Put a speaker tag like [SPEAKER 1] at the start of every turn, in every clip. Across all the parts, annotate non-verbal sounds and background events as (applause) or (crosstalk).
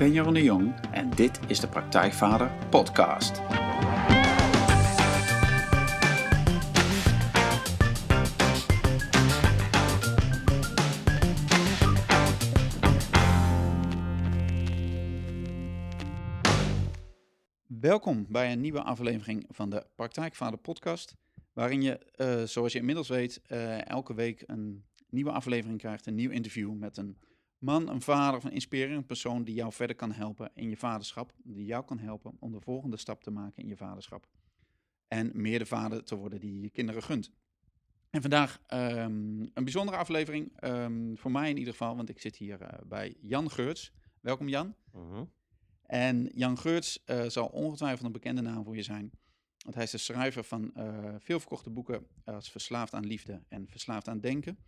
[SPEAKER 1] Ben Jeroen de Jong en dit is de Praktijkvader Podcast. Welkom bij een nieuwe aflevering van de Praktijkvader Podcast, waarin je, eh, zoals je inmiddels weet, eh, elke week een nieuwe aflevering krijgt, een nieuw interview met een man, een vader of een inspirerende persoon die jou verder kan helpen in je vaderschap, die jou kan helpen om de volgende stap te maken in je vaderschap en meer de vader te worden die je kinderen gunt. En vandaag ehm, een bijzondere aflevering, ehm, voor mij in ieder geval, want ik zit hier eh, bij Jan Geurts. Welkom Jan.
[SPEAKER 2] Mhm.
[SPEAKER 1] En Jan Geurts eh, zal ongetwijfeld een bekende naam voor je zijn. Want hij is de schrijver van uh, veel verkochte boeken als Verslaafd aan Liefde en Verslaafd aan Denken.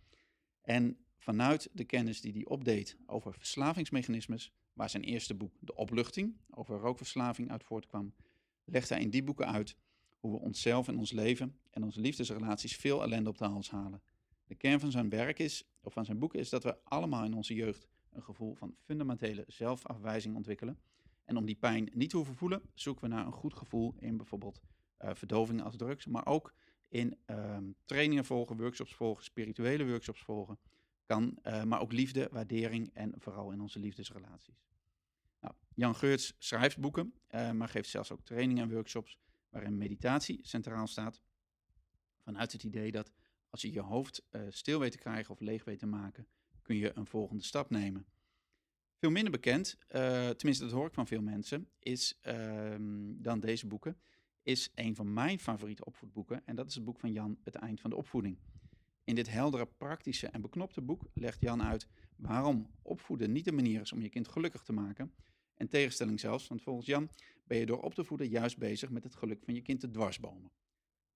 [SPEAKER 1] En vanuit de kennis die hij opdeed over verslavingsmechanismes, waar zijn eerste boek De Opluchting over rookverslaving uit voortkwam, legt hij in die boeken uit hoe we onszelf en ons leven en onze liefdesrelaties veel ellende op de hals halen. De kern van zijn werk is, of van zijn boek is, dat we allemaal in onze jeugd een gevoel van fundamentele zelfafwijzing ontwikkelen. En om die pijn niet te hoeven voelen, zoeken we naar een goed gevoel in bijvoorbeeld uh, verdoving als drugs, maar ook in uh, trainingen volgen, workshops volgen, spirituele workshops volgen. Kan, uh, maar ook liefde, waardering en vooral in onze liefdesrelaties. Nou, Jan Geurts schrijft boeken, uh, maar geeft zelfs ook trainingen en workshops waarin meditatie centraal staat. Vanuit het idee dat als je je hoofd uh, stil weet te krijgen of leeg weet te maken, kun je een volgende stap nemen. Veel minder bekend, tenminste dat hoor ik van veel mensen, is ehm, dan deze boeken, is een van mijn favoriete opvoedboeken. En dat is het boek van Jan, Het Eind van de Opvoeding. In dit heldere, praktische en beknopte boek legt Jan uit waarom opvoeden niet de manier is om je kind gelukkig te maken. En tegenstelling zelfs, want volgens Jan ben je door op te voeden juist bezig met het geluk van je kind te dwarsbomen.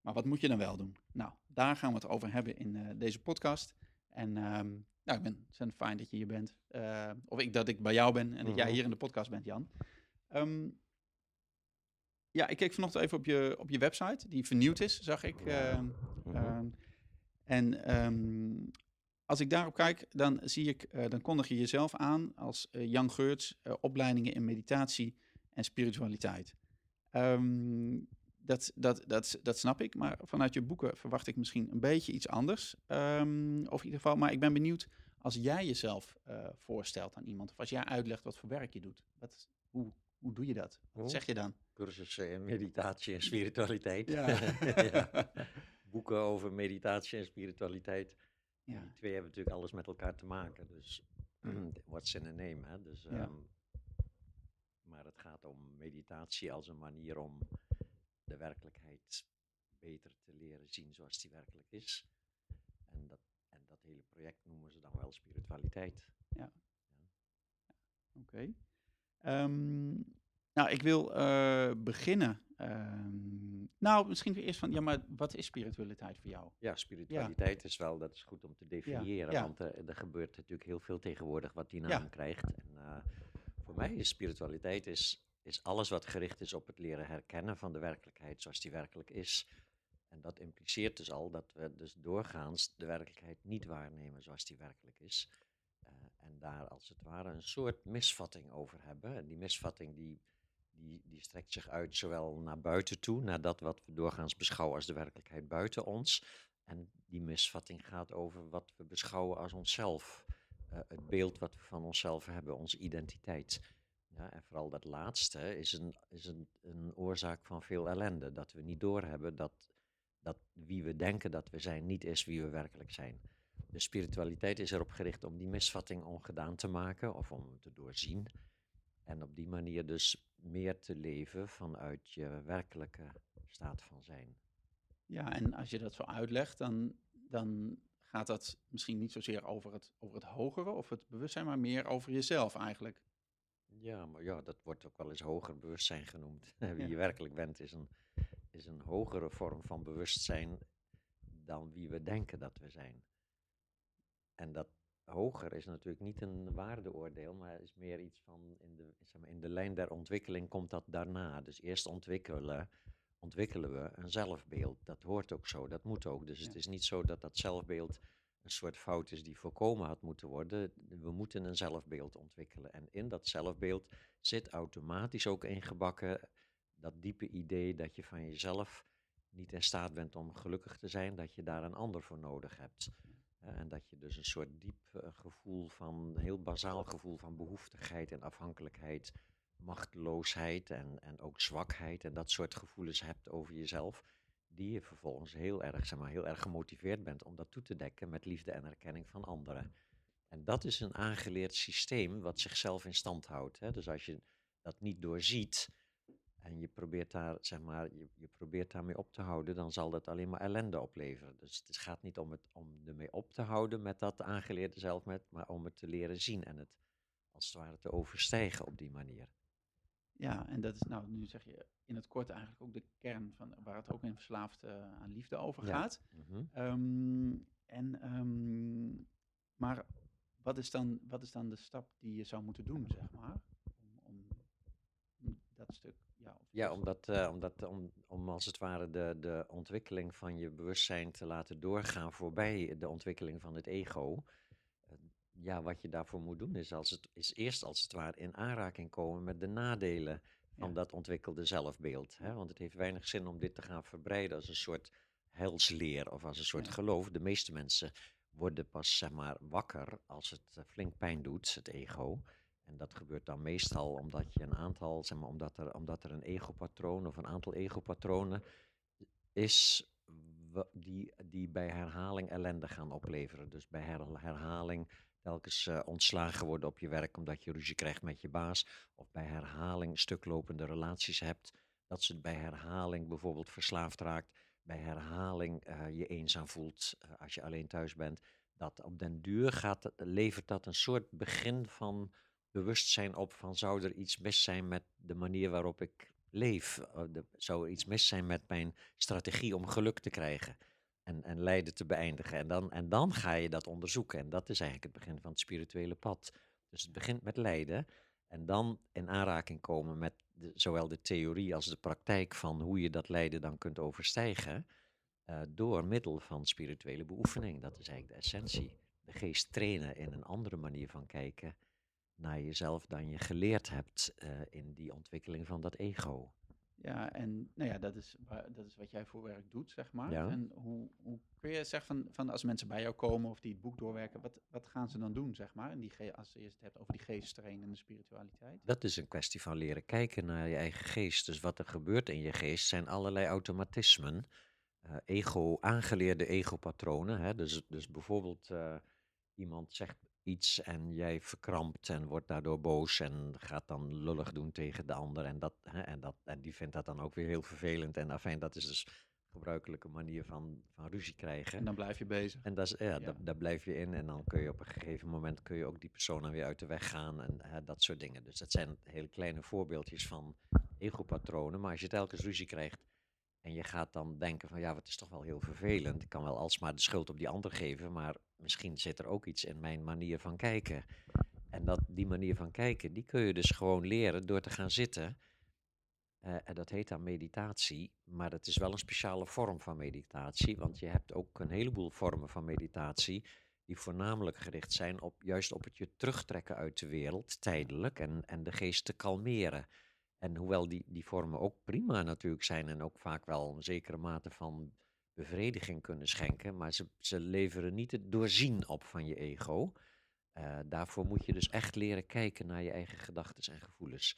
[SPEAKER 1] Maar wat moet je dan wel doen? Nou, daar gaan we het over hebben in uh, deze podcast. En um, nou, ik ben het fijn dat je hier bent. Uh, of ik dat ik bij jou ben en dat jij hier in de podcast bent, Jan. Um, ja, ik keek vanochtend even op je, op je website, die vernieuwd is, zag ik. Uh, en um, als ik daarop kijk, dan zie ik, uh, dan kondig je jezelf aan als Jan Geurts, opleidingen in meditatie en spiritualiteit. Um, dat, dat, dat, dat snap ik, maar vanuit je boeken verwacht ik misschien een beetje iets anders. Um, of in ieder geval, maar ik ben benieuwd als jij jezelf voorstelt aan iemand, of als jij uitlegt wat voor werk je doet. Wat, hoe, hoe doe je dat? Wat zeg je dan?
[SPEAKER 2] Cursussen in meditatie en spiritualiteit.
[SPEAKER 1] Ja. (laughs)
[SPEAKER 2] Ja. (laughs) Boeken over meditatie en spiritualiteit.
[SPEAKER 1] Ja.
[SPEAKER 2] Die twee hebben natuurlijk alles met elkaar te maken. Dus (clears throat) what's in a name, hè? Dus,
[SPEAKER 1] Ja.
[SPEAKER 2] ehm, maar het gaat om meditatie als een manier om de werkelijkheid beter te leren zien zoals die werkelijk is. En dat, en dat hele project noemen ze dan wel spiritualiteit.
[SPEAKER 1] Oké. Ehm, nou, ik wil eh, beginnen. Ehm, nou, misschien eerst van, ja, maar wat is spiritualiteit voor jou?
[SPEAKER 2] Ja, spiritualiteit is wel, dat is goed om te definiëren,
[SPEAKER 1] ja.
[SPEAKER 2] want eh, er gebeurt natuurlijk heel veel tegenwoordig wat die naam krijgt. En, eh, voor mij is spiritualiteit is, is alles wat gericht is op het leren herkennen van de werkelijkheid zoals die werkelijk is. En dat impliceert dus al dat we dus doorgaans de werkelijkheid niet waarnemen zoals die werkelijk is. Eh, en daar als het ware een soort misvatting over hebben. En die misvatting die, die, die strekt zich uit zowel naar buiten toe, naar dat wat we doorgaans beschouwen als de werkelijkheid buiten ons. En die misvatting gaat over wat we beschouwen als onszelf. Eh, het beeld wat we van onszelf hebben, onze identiteit. Ja, en vooral dat laatste is, een, is een, een oorzaak van veel ellende. Dat we niet doorhebben dat, dat wie we denken dat we zijn, niet is wie we werkelijk zijn. De spiritualiteit is erop gericht om die misvatting ongedaan te maken of om te doorzien. En op die manier dus meer te leven vanuit je werkelijke staat van zijn.
[SPEAKER 1] Ja, en als je dat zo uitlegt, dan, dan gaat dat misschien niet zozeer over het, over het hogere of het bewustzijn, maar meer over jezelf eigenlijk.
[SPEAKER 2] Ja, maar ja, dat wordt ook wel eens hoger bewustzijn genoemd. (laughs) Wie
[SPEAKER 1] Ja.
[SPEAKER 2] je werkelijk bent is een, is een hogere vorm van bewustzijn dan wie we denken dat we zijn. En dat hoger is natuurlijk niet een waardeoordeel, maar is meer iets van in de, zeg maar, in de lijn der ontwikkeling komt dat daarna. Dus eerst ontwikkelen, ontwikkelen we een zelfbeeld. Dat hoort ook zo, dat moet ook. Dus
[SPEAKER 1] Ja.
[SPEAKER 2] het is niet zo dat dat zelfbeeld een een soort fout is die voorkomen had moeten worden. We moeten een zelfbeeld ontwikkelen. En in dat zelfbeeld zit automatisch ook ingebakken dat diepe idee dat je van jezelf niet in staat bent om gelukkig te zijn, dat je daar een ander voor nodig hebt. Eh, en dat je dus een soort diep eh, gevoel van, heel bazaal gevoel van behoeftigheid en afhankelijkheid, machteloosheid en, en ook zwakheid en dat soort gevoelens hebt over jezelf, die je vervolgens heel erg, zeg maar, heel erg gemotiveerd bent om dat toe te dekken met liefde en erkenning van anderen. En dat is een aangeleerd systeem wat zichzelf in stand houdt. Hè? Dus als je dat niet doorziet, en je probeert daar, zeg maar, je, je probeert daarmee op te houden, dan zal dat alleen maar ellende opleveren. Dus het gaat niet om, het, om ermee op te houden met dat aangeleerde zelfmet, maar om het te leren zien en het als het ware te overstijgen op die manier.
[SPEAKER 1] Ja, en dat is nou, nu zeg je in het kort eigenlijk ook de kern van waar het ook in verslaafd uh, aan liefde over gaat. Ja. Mm -hmm. um, en, um, maar wat is, dan, wat is dan de stap die je zou moeten doen, zeg maar, om, om, om dat stuk ja,
[SPEAKER 2] ja omdat, uh, omdat om, om als het ware de, de ontwikkeling van je bewustzijn te laten doorgaan voorbij de ontwikkeling van het ego. Uh, ja, wat je daarvoor moet doen is, als het, is eerst als het ware in aanraking komen met de nadelen van dat ontwikkelde zelfbeeld. Hè? Want het heeft weinig zin om dit te gaan verbreiden als een soort heilsleer of als een soort geloof. De meeste mensen worden pas zeg maar, wakker als het flink pijn doet, het ego. En dat gebeurt dan meestal omdat je een aantal, zeg maar, omdat er, omdat er een egopatroon of een aantal egopatronen is die, die bij herhaling ellende gaan opleveren. Dus bij herhaling telkens uh, ontslagen worden op je werk omdat je ruzie krijgt met je baas. Of bij herhaling stuklopende relaties hebt. Dat ze bij herhaling bijvoorbeeld verslaafd raakt. Bij herhaling uh, je eenzaam voelt uh, als je alleen thuis bent. Dat op den duur gaat, levert dat een soort begin van bewustzijn op van zou er iets mis zijn met de manier waarop ik leef? Eh, zou er iets mis zijn met mijn strategie om geluk te krijgen en, en lijden te beëindigen? En dan, en dan ga je dat onderzoeken. En dat is eigenlijk het begin van het spirituele pad. Dus het begint met lijden en dan in aanraking komen met zowel de theorie als de praktijk van hoe je dat lijden dan kunt overstijgen. Uh, door middel van spirituele beoefening. Dat is eigenlijk de essentie. De geest trainen in een andere manier van kijken naar jezelf dan je geleerd hebt uh, in die ontwikkeling van dat ego.
[SPEAKER 1] Ja, en nou ja, dat is, dat is wat jij voor werk doet, zeg maar. Ja. En hoe, hoe kun je zeggen van, van als mensen bij jou komen of die het boek doorwerken, wat, wat gaan ze dan doen, zeg maar? En die, als je het hebt over die geesttrain en de spiritualiteit.
[SPEAKER 2] Dat is een kwestie van leren kijken naar je eigen geest. Dus wat er gebeurt in je geest zijn allerlei automatismen. Uh, ego, aangeleerde egopatronen. Hè? Dus, dus bijvoorbeeld uh, iemand zegt iets en jij verkrampt en wordt daardoor boos en gaat dan lullig doen tegen de ander. En, dat, hè, en, dat, en die vindt dat dan ook weer heel vervelend. En afijn, dat is dus een gebruikelijke manier van, van ruzie krijgen.
[SPEAKER 1] En dan blijf je bezig.
[SPEAKER 2] En dat is, ja, ja. Daar, blijf je in en dan kun je op een gegeven moment kun je ook die persoon dan weer uit de weg gaan en hè, dat soort dingen. Dus dat zijn hele kleine voorbeeldjes van egopatronen. Maar als je telkens ruzie krijgt en je gaat dan denken van ja, het is toch wel heel vervelend. Ik kan wel alsmaar de schuld op die ander geven, maar misschien zit er ook iets in mijn manier van kijken. En dat, die manier van kijken, die kun je dus gewoon leren door te gaan zitten. Uh, en dat heet dan meditatie, maar dat is wel een speciale vorm van meditatie, want je hebt ook een heleboel vormen van meditatie die voornamelijk gericht zijn op juist op het je terugtrekken uit de wereld, tijdelijk, en, en de geest te kalmeren. En hoewel die, die vormen ook prima natuurlijk zijn en ook vaak wel een zekere mate van bevrediging kunnen schenken, maar ze, ze leveren niet het doorzien op van je ego. Uh, daarvoor moet je dus echt leren kijken naar je eigen gedachten en gevoelens.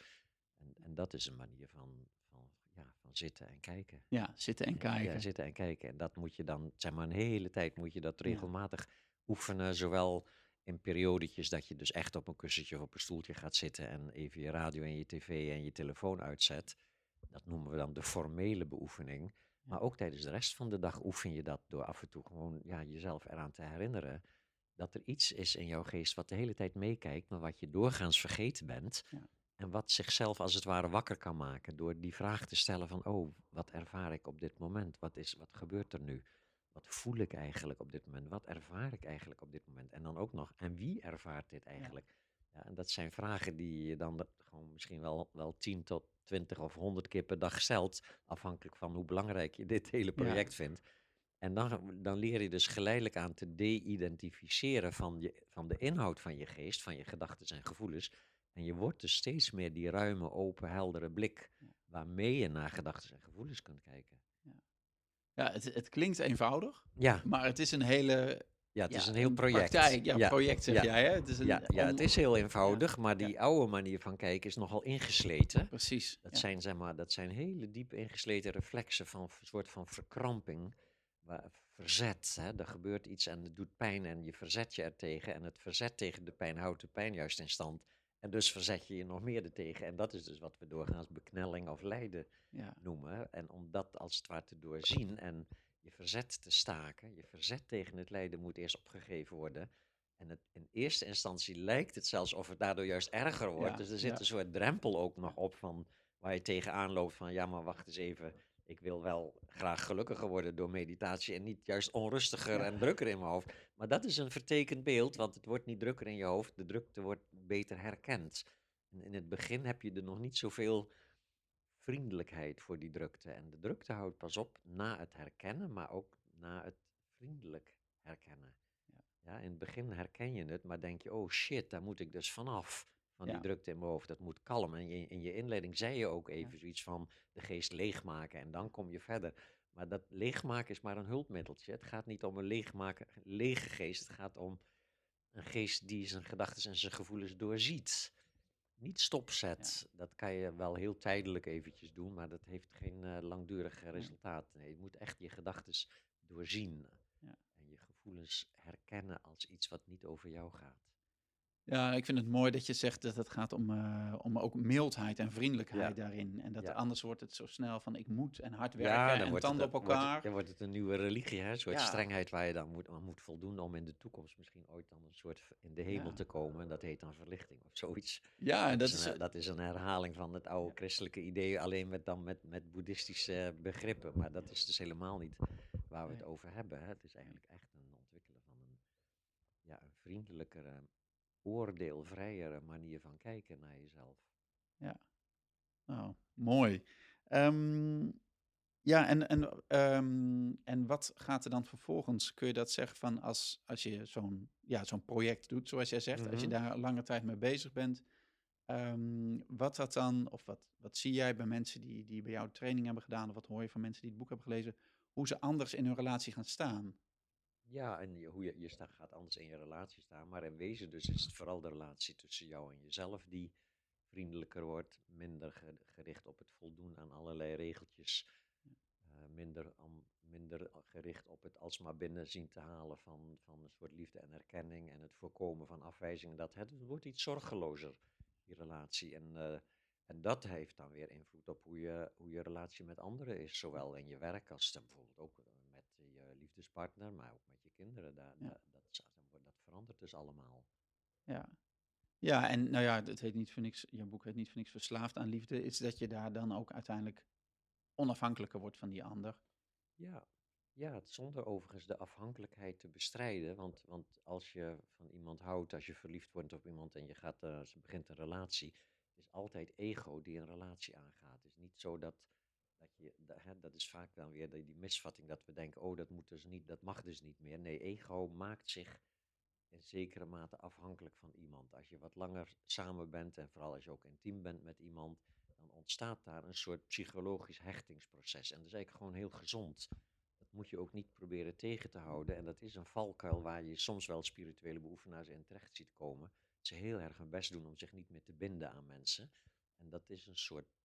[SPEAKER 2] En, en dat is een manier van, van, ja, van zitten en kijken.
[SPEAKER 1] Ja, zitten en kijken.
[SPEAKER 2] Ja, zitten en kijken. En dat moet je dan, zeg maar, een hele tijd moet je dat regelmatig ja. oefenen, zowel in periodetjes dat je dus echt op een kussentje of op een stoeltje gaat zitten en even je radio en je tv en je telefoon uitzet. Dat noemen we dan de formele beoefening. Maar ook tijdens de rest van de dag oefen je dat door af en toe gewoon ja, jezelf eraan te herinneren dat er iets is in jouw geest wat de hele tijd meekijkt, maar wat je doorgaans vergeten bent. Ja. En wat zichzelf als het ware wakker kan maken door die vraag te stellen van, oh, wat ervaar ik op dit moment? Wat, is, wat gebeurt er nu? Wat voel ik eigenlijk op dit moment? Wat ervaar ik eigenlijk op dit moment? En dan ook nog, en wie ervaart dit eigenlijk? Ja. Ja, en dat zijn vragen die je dan gewoon misschien wel, wel 10 tot 20 of 100 keer per dag stelt, afhankelijk van hoe belangrijk je dit hele project ja. vindt. En dan, dan leer je dus geleidelijk aan te de-identificeren van, je, van de inhoud van je geest, van je gedachten en gevoelens. En je wordt dus steeds meer die ruime, open, heldere blik waarmee je naar gedachten en gevoelens kunt kijken.
[SPEAKER 1] Ja, het, het klinkt eenvoudig,
[SPEAKER 2] Ja,
[SPEAKER 1] maar het is een hele
[SPEAKER 2] ja het
[SPEAKER 1] ja,
[SPEAKER 2] is een heel project.
[SPEAKER 1] praktijk. Ja, project zeg
[SPEAKER 2] ja,
[SPEAKER 1] jij. Hè? Het is een,
[SPEAKER 2] Ja, ja, het is heel eenvoudig, maar die oude manier van kijken is nogal ingesleten.
[SPEAKER 1] Precies.
[SPEAKER 2] Dat, zijn, zeg maar, dat zijn hele diep ingesleten reflexen van een soort van verkramping, waar, verzet. Hè? Er gebeurt iets en het doet pijn en je verzet je ertegen. En het verzet tegen de pijn houdt de pijn juist in stand. En dus verzet je je nog meer ertegen. En dat is dus wat we doorgaans beknelling of lijden
[SPEAKER 1] Ja.
[SPEAKER 2] noemen. En om dat als het ware te doorzien en je verzet te staken, je verzet tegen het lijden moet eerst opgegeven worden. En het, in eerste instantie lijkt het zelfs of het daardoor juist erger wordt.
[SPEAKER 1] Ja,
[SPEAKER 2] dus er zit
[SPEAKER 1] ja.
[SPEAKER 2] een soort drempel ook nog op van waar je tegenaan loopt van ja, maar wacht eens even. Ik wil wel graag gelukkiger worden door meditatie en niet juist onrustiger
[SPEAKER 1] Ja.
[SPEAKER 2] en drukker in mijn hoofd. Maar dat is een vertekend beeld, want het wordt niet drukker in je hoofd. De drukte wordt beter herkend. En in het begin heb je er nog niet zoveel vriendelijkheid voor die drukte. En de drukte houdt pas op na het herkennen, maar ook na het vriendelijk herkennen.
[SPEAKER 1] Ja.
[SPEAKER 2] Ja, in het begin herken je het, maar denk je, oh shit, daar moet ik dus vanaf. Van die
[SPEAKER 1] Ja.
[SPEAKER 2] drukte in mijn hoofd, dat moet kalm. En je, in je inleiding zei je ook even zoiets van de geest leegmaken en dan kom je verder. Maar dat leegmaken is maar een hulpmiddeltje. Het gaat niet om een leegmaken, lege geest, het gaat om een geest die zijn gedachten en zijn gevoelens doorziet. Niet stopzet. Dat kan je wel heel tijdelijk eventjes doen, maar dat heeft geen eh, langdurig resultaat. Nee, je moet echt je gedachten doorzien.
[SPEAKER 1] Ja.
[SPEAKER 2] En je gevoelens herkennen als iets wat niet over jou gaat.
[SPEAKER 1] Ja, ik vind het mooi dat je zegt dat het gaat om, eh, om ook mildheid en vriendelijkheid
[SPEAKER 2] Ja.
[SPEAKER 1] daarin. En dat
[SPEAKER 2] Ja.
[SPEAKER 1] anders wordt het zo snel van ik moet en hard werken en tanden op
[SPEAKER 2] wordt het-
[SPEAKER 1] elkaar.
[SPEAKER 2] dan wordt het een nieuwe religie, hè? een soort strengheid waar je dan moet, aan moet voldoen om in de toekomst misschien ooit dan een soort in de hemel te komen. En dat heet dan verlichting of zoiets.
[SPEAKER 1] Ja, en dat
[SPEAKER 2] is een, dat is een herhaling van het oude christelijke idee, alleen met, dan met, met boeddhistische begrippen. Maar dat is dus helemaal niet waar we het over hebben. Hè? Het is eigenlijk echt een ontwikkelen van een, ja, een vriendelijkere, oordeelvrijere manier van kijken naar jezelf.
[SPEAKER 1] Oh, mooi. Ehm, ja, en, en, ehm, en wat gaat er dan vervolgens? Kun je dat zeggen van als, als je zo'n ja, zo'n project doet, zoals jij zegt, als je
[SPEAKER 2] Mhm.
[SPEAKER 1] daar lange tijd mee bezig bent, ehm, wat dat dan, of wat, wat zie jij bij mensen die, die bij jou training hebben gedaan, of wat hoor je van mensen die het boek hebben gelezen, hoe ze anders in hun relatie gaan staan?
[SPEAKER 2] Ja, en je, hoe je, je sta, gaat anders in je relatie staan. Maar in wezen dus is het vooral de relatie tussen jou en jezelf die vriendelijker wordt. Minder ge- gericht op het voldoen aan allerlei regeltjes. eh, minder, am- minder gericht op het alsmaar binnen zien te halen van, van een soort liefde en erkenning. En het voorkomen van afwijzingen. Dat het, wordt iets zorgelozer, die relatie. En, eh, en dat heeft dan weer invloed op hoe je, hoe je relatie met anderen is. Zowel in je werk als bijvoorbeeld ook liefdespartner, maar ook met je kinderen. Daar,
[SPEAKER 1] Ja.
[SPEAKER 2] daar- dat, dat verandert dus allemaal.
[SPEAKER 1] Ja. Ja, en nou ja, het heet niet voor niks, je boek heet niet voor niks verslaafd aan liefde, is dat je daar dan ook uiteindelijk onafhankelijker wordt van die ander.
[SPEAKER 2] Ja, ja het- zonder overigens de afhankelijkheid te bestrijden. Want, want als je van iemand houdt, als je verliefd wordt op iemand en je gaat, eh, ze begint een relatie, is altijd ego die een relatie aangaat. Het is niet zo dat, dat je, dat is vaak dan weer die, die misvatting dat we denken, oh dat moet dus niet, dat mag dus niet meer. Nee, ego maakt zich in zekere mate afhankelijk van iemand. Als je wat langer samen bent en vooral als je ook intiem bent met iemand, dan ontstaat daar een soort psychologisch hechtingsproces. En dat is eigenlijk gewoon heel gezond. Dat moet je ook niet proberen tegen te houden. En dat is een valkuil waar je soms wel spirituele beoefenaars in terecht ziet komen. Ze heel erg hun best doen om zich niet meer te binden aan mensen. En dat is een soort,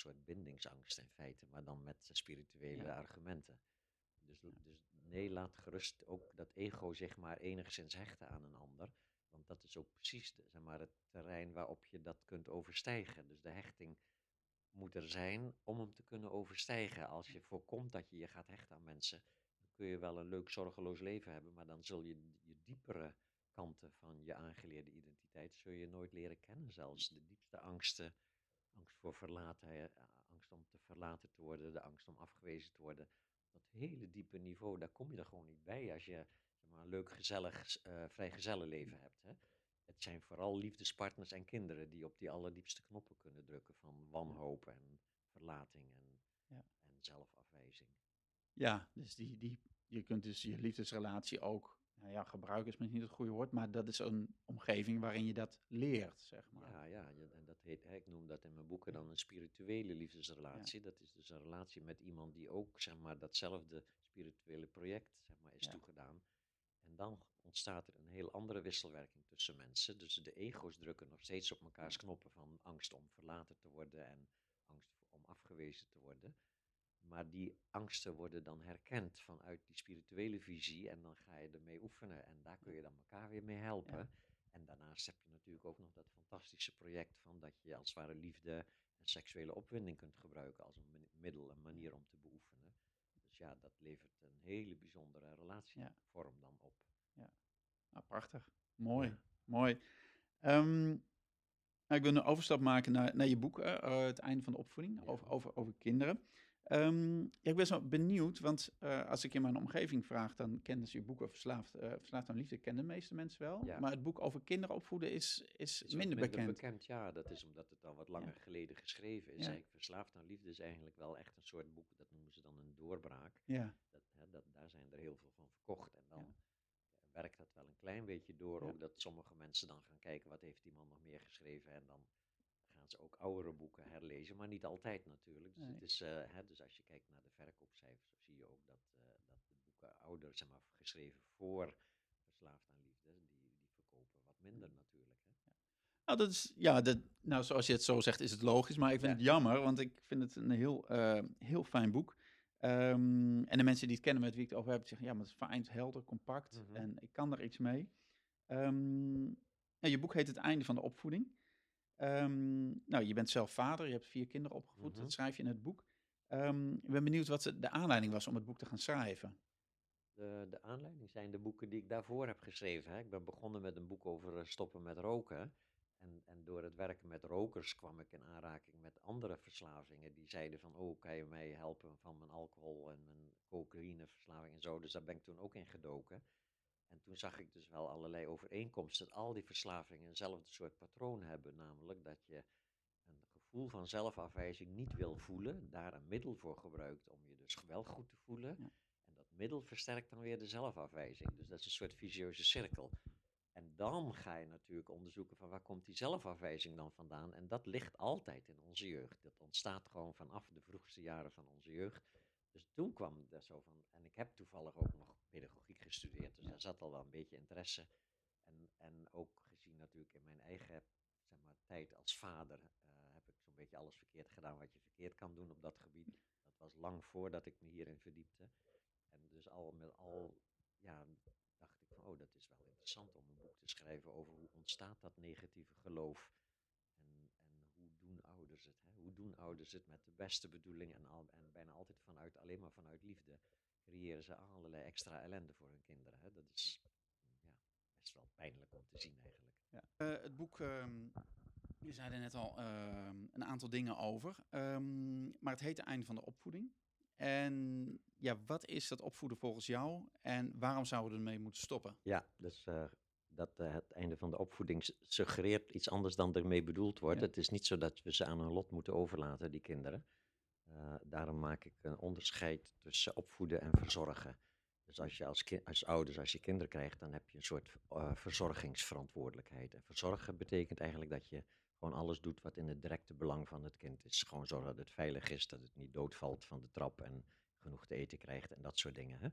[SPEAKER 2] soort bindingsangst in feite, maar dan met spirituele
[SPEAKER 1] Ja.
[SPEAKER 2] argumenten. Dus, dus nee, laat gerust ook dat ego zich maar enigszins hechten aan een ander. Want dat is ook precies de, zeg maar, het terrein waarop je dat kunt overstijgen. Dus de hechting moet er zijn om hem te kunnen overstijgen. Als je voorkomt dat je je gaat hechten aan mensen, dan kun je wel een leuk zorgeloos leven hebben, maar dan zul je je diepere kanten van je aangeleerde identiteit zul je nooit leren kennen. Zelfs de diepste angsten, angst voor verlaten, angst om te verlaten te worden, de angst om afgewezen te worden. Dat hele diepe niveau, daar kom je er gewoon niet bij als je zeg maar, een leuk, gezellig, uh, vrijgezellenleven hebt. Hè? Het zijn vooral liefdespartners en kinderen die op die allerdiepste knoppen kunnen drukken van wanhoop en verlating en,
[SPEAKER 1] Ja.
[SPEAKER 2] en zelfafwijzing.
[SPEAKER 1] Ja, dus die, die je kunt dus je liefdesrelatie ook, nou ja, gebruiken is misschien niet het goede woord, maar dat is een omgeving waarin je dat leert, zeg maar.
[SPEAKER 2] Ja, ja, ja, en dat heet, ik noem dat in mijn boeken dan een spirituele liefdesrelatie. Dat is dus een relatie met iemand die ook, zeg maar, datzelfde spirituele project, zeg maar, is
[SPEAKER 1] Ja.
[SPEAKER 2] toegedaan. En dan ontstaat er een heel andere wisselwerking tussen mensen. Dus de ego's drukken nog steeds op mekaars knoppen van angst om verlaten te worden en angst om afgewezen te worden. Maar die angsten worden dan herkend vanuit die spirituele visie en dan ga je ermee oefenen en daar kun je dan elkaar weer mee helpen. En daarnaast heb je natuurlijk ook nog dat fantastische project van dat je als het ware liefde en seksuele opwinding kunt gebruiken als een middel, een manier om te beoefenen. Dus ja, dat levert een hele bijzondere relatievorm dan op.
[SPEAKER 1] Nou, prachtig. Mooi,
[SPEAKER 2] Ja.
[SPEAKER 1] mooi. Ehm, nou, ik wil een overstap maken naar, naar je boek, eh, eh, Het Einde van de Opvoeding,
[SPEAKER 2] Ja.
[SPEAKER 1] over, over, over kinderen. Ehm, ja, ik ben zo benieuwd, want eh, als ik in mijn omgeving vraag, dan kennen ze je boek over verslaafd, eh, verslaafd aan liefde, kennen de meeste mensen wel.
[SPEAKER 2] Ja.
[SPEAKER 1] Maar het boek over kinderen opvoeden is, is,
[SPEAKER 2] Is
[SPEAKER 1] minder, bekend.
[SPEAKER 2] Ja, dat is omdat het al wat langer geleden geschreven is.
[SPEAKER 1] Ja.
[SPEAKER 2] Verslaafd aan liefde is eigenlijk wel echt een soort boek, dat noemen ze dan een doorbraak.
[SPEAKER 1] Ja,
[SPEAKER 2] Dat, hè, dat, daar zijn er heel veel van verkocht. En dan werkt dat wel een klein beetje door. Ook dat sommige mensen dan gaan kijken wat heeft die man nog meer geschreven. En dan gaan ze ook oudere boeken herlezen. Maar niet altijd natuurlijk. Dus,
[SPEAKER 1] Nee.
[SPEAKER 2] het is, eh, hè, dus als je kijkt naar de verkoopcijfers, zie je ook dat, eh, dat de boeken ouder, zeg maar, geschreven voor Verslaafd aan liefde, die, die verkopen wat minder natuurlijk. Hè.
[SPEAKER 1] nou, dat is, ja dat, nou, zoals je het zo zegt, is het logisch. Maar ik vind
[SPEAKER 2] Ja.
[SPEAKER 1] het jammer, want ik vind het een heel, eh, heel fijn boek. Ehm, en de mensen die het kennen met wie ik het over heb, zeggen, ja, maar het is fijn, helder, compact.
[SPEAKER 2] Mhm.
[SPEAKER 1] En ik kan er iets mee. Ehm, nou, je boek heet Het Einde van de Opvoeding. Ehm, nou, je bent zelf vader, je hebt vier kinderen opgevoed.
[SPEAKER 2] Mhm.
[SPEAKER 1] Dat schrijf je in het boek. Ehm, ik ben benieuwd wat de, de aanleiding was om het boek te gaan schrijven.
[SPEAKER 2] De, de aanleiding zijn de boeken die ik daarvoor heb geschreven. Hè. Ik ben begonnen met een boek over eh, stoppen met roken. En, en door het werken met rokers kwam ik in aanraking met andere verslavingen. Die zeiden van, oh, kan je mij helpen van mijn alcohol en mijn cocaïneverslaving en zo. Dus daar ben ik toen ook in gedoken. En toen zag ik dus wel allerlei overeenkomsten. Dat al die verslavingen eenzelfde soort patroon hebben. Namelijk dat je een gevoel van zelfafwijzing niet wil voelen. Daar een middel voor gebruikt om je dus wel goed te voelen.
[SPEAKER 1] Ja.
[SPEAKER 2] En dat middel versterkt dan weer de zelfafwijzing. Dus dat is een soort visieuze cirkel. En dan ga je natuurlijk onderzoeken van waar komt die zelfafwijzing dan vandaan. En dat ligt altijd in onze jeugd. Dat ontstaat gewoon vanaf de vroegste jaren van onze jeugd. Dus toen kwam dat zo van, en ik heb toevallig ook nog pedagogiek gestudeerd, dus daar zat al wel een beetje interesse. En, en ook gezien natuurlijk in mijn eigen zeg maar, tijd als vader, eh, heb ik zo'n beetje alles verkeerd gedaan wat je verkeerd kan doen op dat gebied. Dat was lang voordat ik me hierin verdiepte. En dus al met al, ja, dacht ik van, oh, dat is wel interessant om een boek te schrijven over hoe ontstaat dat negatieve geloof. En, en hoe doen ouders het? Hè? Hoe doen ouders het met de beste bedoeling en, al, en bijna altijd vanuit, alleen maar vanuit liefde, creëren ze allerlei extra ellende voor hun kinderen. Hè? Dat is ja, best wel pijnlijk om te zien eigenlijk.
[SPEAKER 1] Eh, het boek, ehm je zei er net al ehm, een aantal dingen over. Ehm, maar het heet Het Einde van de Opvoeding. En ja, wat is dat opvoeden volgens jou? En waarom zouden we ermee moeten stoppen?
[SPEAKER 2] Ja, dus eh, dat eh, het einde van de opvoeding suggereert iets anders dan ermee bedoeld wordt.
[SPEAKER 1] Ja.
[SPEAKER 2] Het is niet zo dat we ze aan hun lot moeten overlaten, die kinderen. Eh, daarom maak ik een onderscheid tussen opvoeden en verzorgen. Dus als je als, als ouders, als je kinderen krijgt, dan heb je een soort eh, verzorgingsverantwoordelijkheid. En verzorgen betekent eigenlijk dat je gewoon alles doet wat in het directe belang van het kind is. Gewoon zorgen dat het veilig is, dat het niet doodvalt van de trap en genoeg te eten krijgt en dat soort dingen. Hè?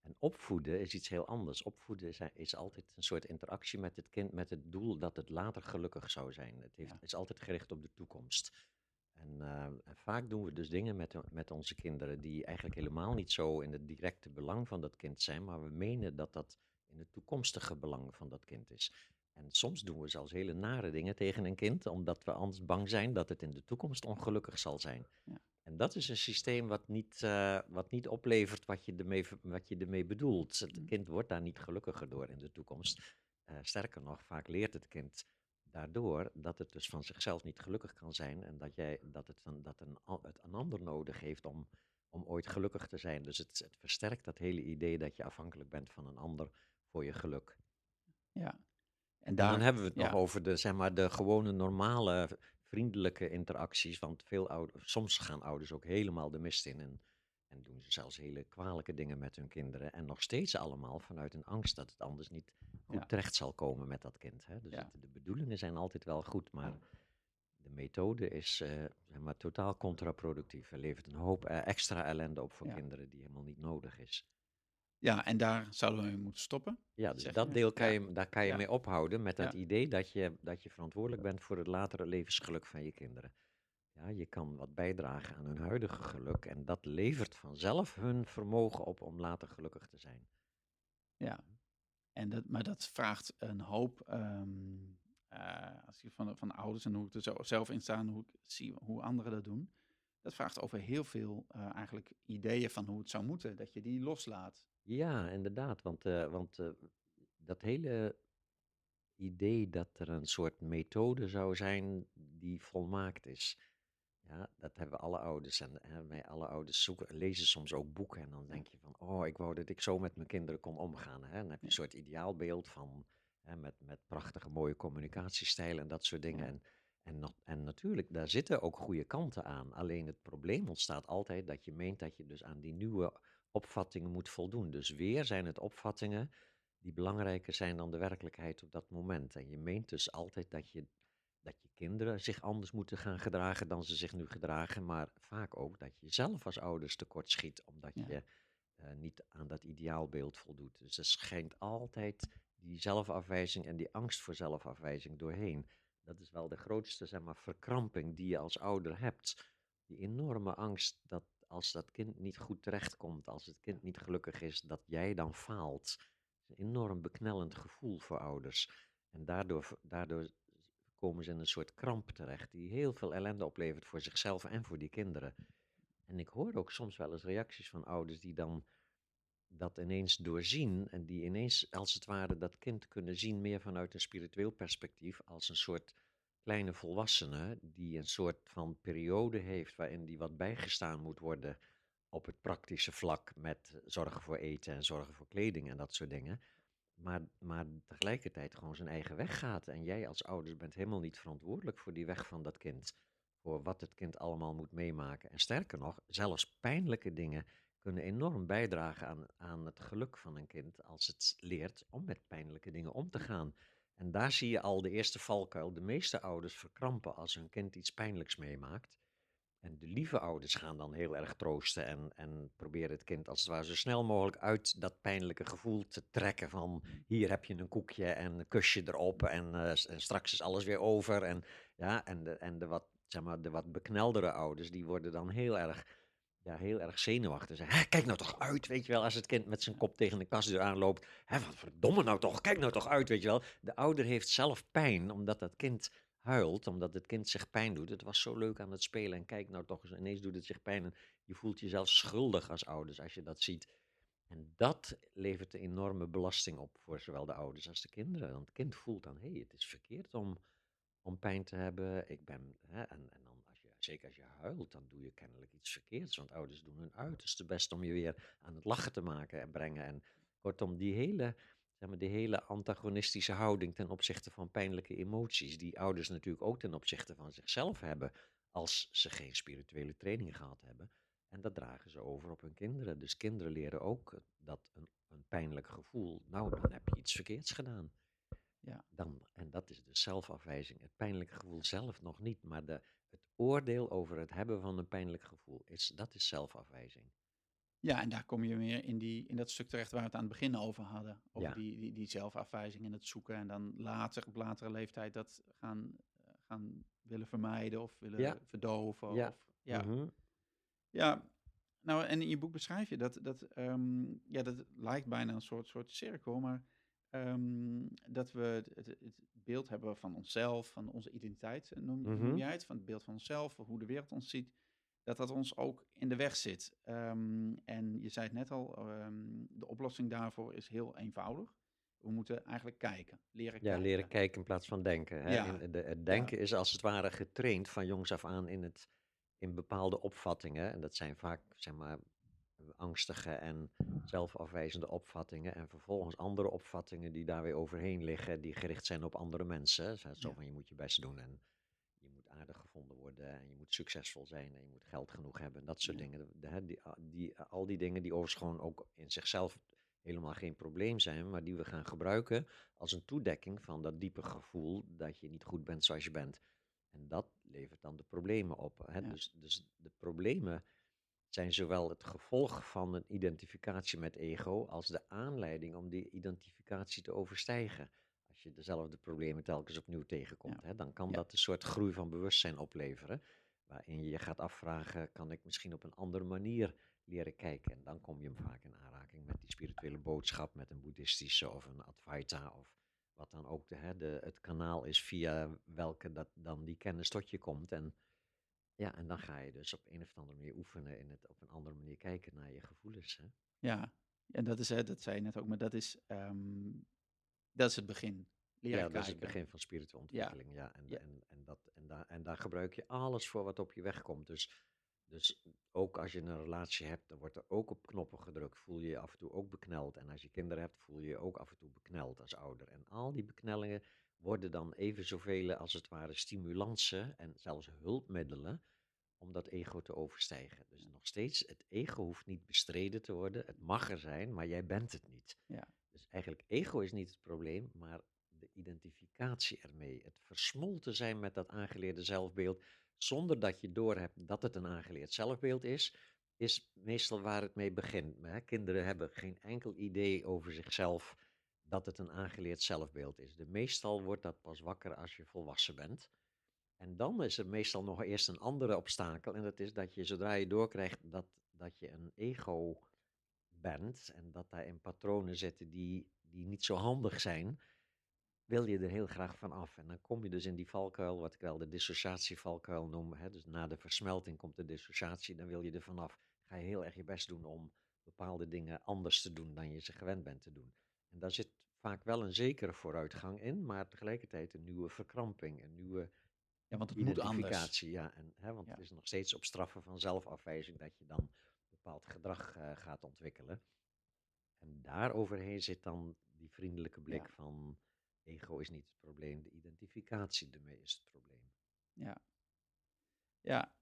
[SPEAKER 2] En opvoeden is iets heel anders. Opvoeden is, is altijd een soort interactie met het kind met het doel dat het later gelukkig zou zijn. Het heeft,
[SPEAKER 1] Ja.
[SPEAKER 2] is altijd gericht op de toekomst. En, eh, en vaak doen we dus dingen met, met onze kinderen die eigenlijk helemaal niet zo in het directe belang van dat kind zijn, maar we menen dat dat in het toekomstige belang van dat kind is. En soms doen we zelfs hele nare dingen tegen een kind, omdat we anders bang zijn dat het in de toekomst ongelukkig zal zijn.
[SPEAKER 1] Ja.
[SPEAKER 2] En dat is een systeem wat niet, eh, wat niet oplevert wat je, ermee, wat je ermee bedoelt. Het
[SPEAKER 1] Mm.
[SPEAKER 2] kind wordt daar niet gelukkiger door in de toekomst. Eh, sterker nog, vaak leert het kind daardoor dat het dus van zichzelf niet gelukkig kan zijn en dat, jij, dat, het, een, dat een, het een ander nodig heeft om, om ooit gelukkig te zijn. Dus het, het versterkt dat hele idee dat je afhankelijk bent van een ander voor je geluk.
[SPEAKER 1] Ja. En
[SPEAKER 2] En dan hebben we het
[SPEAKER 1] ja.
[SPEAKER 2] nog over de, zeg maar, de gewone normale vriendelijke interacties. Want veel ouders, soms gaan ouders ook helemaal de mist in. En En doen ze zelfs hele kwalijke dingen met hun kinderen. En nog steeds allemaal vanuit een angst dat het anders niet goed
[SPEAKER 1] Ja.
[SPEAKER 2] terecht zal komen met dat kind. Hè? Dus
[SPEAKER 1] Ja.
[SPEAKER 2] het- de bedoelingen zijn altijd wel goed, maar de methode is eh, zeg maar, totaal contraproductief. Er levert een hoop eh, extra ellende op voor
[SPEAKER 1] Ja.
[SPEAKER 2] kinderen die helemaal niet nodig is.
[SPEAKER 1] Ja, en daar zouden we mee moeten stoppen.
[SPEAKER 2] Ja, dus dat
[SPEAKER 1] je?
[SPEAKER 2] deel kan je, daar kan je mee ophouden met dat
[SPEAKER 1] Ja.
[SPEAKER 2] idee dat je, dat je verantwoordelijk bent voor het latere levensgeluk van je kinderen. Ja, je kan wat bijdragen aan hun huidige geluk en dat levert vanzelf hun vermogen op om later gelukkig te zijn.
[SPEAKER 1] Ja. En dat, maar dat vraagt een hoop, ehm, eh, als je van, van ouders en hoe ik er zo zelf in sta en hoe ik zie hoe anderen dat doen. Dat vraagt over heel veel eh, eigenlijk ideeën van hoe het zou moeten, dat je die loslaat.
[SPEAKER 2] Ja, inderdaad, want, eh, want dat hele idee dat er een soort methode zou zijn die volmaakt is. Ja, dat hebben alle ouders. En hè, wij alle ouders zoeken, lezen soms ook boeken. En dan denk je van, oh, ik wou dat ik zo met mijn kinderen kon omgaan. Hè? Dan heb je een soort ideaalbeeld van, hè, met, met prachtige mooie communicatiestijlen en dat soort dingen. En, en, en natuurlijk, daar zitten ook goede kanten aan. Alleen het probleem ontstaat altijd dat je meent dat je dus aan die nieuwe opvattingen moet voldoen. Dus weer zijn het opvattingen die belangrijker zijn dan de werkelijkheid op dat moment. En je meent dus altijd dat je, dat je kinderen zich anders moeten gaan gedragen dan ze zich nu gedragen, maar vaak ook dat je zelf als ouders tekort schiet, omdat
[SPEAKER 1] Ja.
[SPEAKER 2] je eh, niet aan dat ideaalbeeld voldoet. Dus er schijnt altijd die zelfafwijzing en die angst voor zelfafwijzing doorheen. Dat is wel de grootste zeg maar, verkramping die je als ouder hebt. Die enorme angst dat als dat kind niet goed terechtkomt, als het kind niet gelukkig is, dat jij dan faalt. Dat is een enorm beknellend gevoel voor ouders. En daardoor, daardoor komen ze in een soort kramp terecht, die heel veel ellende oplevert voor zichzelf en voor die kinderen. En ik hoor ook soms wel eens reacties van ouders die dan dat ineens doorzien en die ineens als het ware dat kind kunnen zien meer vanuit een spiritueel perspectief als een soort kleine volwassene die een soort van periode heeft waarin die wat bijgestaan moet worden op het praktische vlak met zorgen voor eten en zorgen voor kleding en dat soort dingen. Maar, maar tegelijkertijd gewoon zijn eigen weg gaat. En jij als ouders bent helemaal niet verantwoordelijk voor die weg van dat kind. Voor wat het kind allemaal moet meemaken. En sterker nog, zelfs pijnlijke dingen kunnen enorm bijdragen aan, aan het geluk van een kind als het leert om met pijnlijke dingen om te gaan. En daar zie je al de eerste valkuil. De meeste ouders verkrampen als hun kind iets pijnlijks meemaakt. En de lieve ouders gaan dan heel erg troosten en, en proberen het kind als het ware zo snel mogelijk uit dat pijnlijke gevoel te trekken van hier heb je een koekje en een kusje erop en, eh, straks is alles weer over. En, ja, en, de, en de, wat, zeg maar, de wat bekneldere ouders die worden dan heel erg, ja, heel erg zenuwachtig. Zeggen, "Hè, kijk nou toch uit, weet je wel, als het kind met zijn kop tegen de kastdeur aanloopt. Hè, wat verdomme nou toch, kijk nou toch uit, weet je wel. De ouder heeft zelf pijn omdat dat kind huilt, omdat het kind zich pijn doet. Het was zo leuk aan het spelen en kijk nou toch eens, ineens doet het zich pijn. En je voelt jezelf schuldig als ouders als je dat ziet. En dat levert een enorme belasting op voor zowel de ouders als de kinderen. Want het kind voelt dan, hé, hey, het is verkeerd om, om pijn te hebben. Ik ben, hè, en, en dan als je, zeker als je huilt, dan doe je kennelijk iets verkeerds. Want ouders doen hun uiterste best om je weer aan het lachen te maken en brengen. En kortom, die hele zeg maar, die hele antagonistische houding ten opzichte van pijnlijke emoties, die ouders natuurlijk ook ten opzichte van zichzelf hebben, als ze geen spirituele training gehad hebben. En dat dragen ze over op hun kinderen. Dus kinderen leren ook dat een, een pijnlijk gevoel, nou, dan heb je iets verkeerds gedaan.
[SPEAKER 1] Ja.
[SPEAKER 2] Dan, en dat is dus zelfafwijzing. Het pijnlijke gevoel zelf nog niet, maar de, het oordeel over het hebben van een pijnlijk gevoel, is, dat is zelfafwijzing.
[SPEAKER 1] Ja, en daar kom je weer in, die, in dat stuk terecht waar we het aan het begin over hadden. Over
[SPEAKER 2] Ja.
[SPEAKER 1] die, die, die zelfafwijzing en het zoeken. En dan later, op latere leeftijd, dat gaan, eh, gaan willen vermijden of willen
[SPEAKER 2] Ja.
[SPEAKER 1] verdoven.
[SPEAKER 2] Ja.
[SPEAKER 1] Of, ja.
[SPEAKER 2] Mhm.
[SPEAKER 1] ja, nou en in je boek beschrijf je dat, dat, ehm, ja, dat lijkt bijna een soort, soort cirkel, maar ehm, dat we het, het, het beeld hebben van onszelf, van onze identiteit, eh, noem, noem
[SPEAKER 2] Mhm.
[SPEAKER 1] jij het, van het beeld van onszelf, van hoe de wereld ons ziet, dat dat ons ook in de weg zit. Ehm, en je zei het net al, ehm, de oplossing daarvoor is heel eenvoudig. We moeten eigenlijk kijken, leren
[SPEAKER 2] Ja,
[SPEAKER 1] kijken.
[SPEAKER 2] leren kijken in plaats van denken. Hè?
[SPEAKER 1] Ja.
[SPEAKER 2] In de, het denken is als het ware getraind van jongs af aan in, het, in bepaalde opvattingen. En dat zijn vaak, zeg maar, angstige en zelfafwijzende opvattingen. En vervolgens andere opvattingen die daar weer overheen liggen, die gericht zijn op andere mensen. Zo van, je moet je best doen en aardig gevonden worden en je moet succesvol zijn en je moet geld genoeg hebben en dat soort dingen. De, die, die, al die dingen die overigens gewoon ook in zichzelf helemaal geen probleem zijn, maar die we gaan gebruiken als een toedekking van dat diepe gevoel dat je niet goed bent zoals je bent. En dat levert dan de problemen op. Hè? Dus, dus de problemen zijn zowel het gevolg van een identificatie met ego als de aanleiding om die identificatie te overstijgen. Als je dezelfde problemen telkens opnieuw tegenkomt, hè, dan kan dat een soort groei van bewustzijn opleveren. Waarin je je gaat afvragen, kan ik misschien op een andere manier leren kijken? En dan kom je vaak in aanraking met die spirituele boodschap, met een boeddhistische of een Advaita of wat dan ook de, hè, de, het kanaal is via welke dat dan die kennis tot je komt. En ja, en dan ga je dus op een of andere manier oefenen in het op een andere manier kijken naar je gevoelens. Hè?
[SPEAKER 1] Ja, en dat is, hè, dat zei je net ook, maar dat is, ehm, dat is het begin.
[SPEAKER 2] Leren ja, dat is het begin van spirituele ontwikkeling. Ja. En, En, en, dat, en, daar, en daar gebruik je alles voor wat op je weg komt. Dus, dus ook als je een relatie hebt, dan wordt er ook op knoppen gedrukt. Voel je je af en toe ook bekneld. En als je kinderen hebt, voel je je ook af en toe bekneld als ouder. En al die beknellingen worden dan even zoveel als het ware stimulansen en zelfs hulpmiddelen om dat ego te overstijgen. Dus nog steeds, het ego hoeft niet bestreden te worden, het mag er zijn, maar jij bent het niet.
[SPEAKER 1] Ja.
[SPEAKER 2] Dus eigenlijk, ego is niet het probleem, maar de identificatie ermee. Het versmolten zijn met dat aangeleerde zelfbeeld, zonder dat je doorhebt dat het een aangeleerd zelfbeeld is, is meestal waar het mee begint. Maar, kinderen hebben geen enkel idee over zichzelf dat het een aangeleerd zelfbeeld is. De meestal wordt dat pas wakker als je volwassen bent. En dan is er meestal nog eerst een andere obstakel. En dat is dat je zodra je doorkrijgt dat, dat je een ego bent. En dat daarin patronen zitten die, die niet zo handig zijn. Wil je er heel graag van af. En dan kom je dus in die valkuil, wat ik wel de dissociatievalkuil noem. Hè? Dus na de versmelting komt de dissociatie. Dan wil je er vanaf. Ga je heel erg je best doen om bepaalde dingen anders te doen dan je ze gewend bent te doen. En daar zit vaak wel een zekere vooruitgang in, maar tegelijkertijd een nieuwe verkramping, een nieuwe
[SPEAKER 1] ja, want het moet anders.
[SPEAKER 2] Ja, en, hè, want het is nog steeds op straffen van zelfafwijzing dat je dan bepaald gedrag uh, gaat ontwikkelen. En daaroverheen zit dan die vriendelijke blik van ego is niet het probleem, de identificatie ermee is het probleem.
[SPEAKER 1] Ja, ja,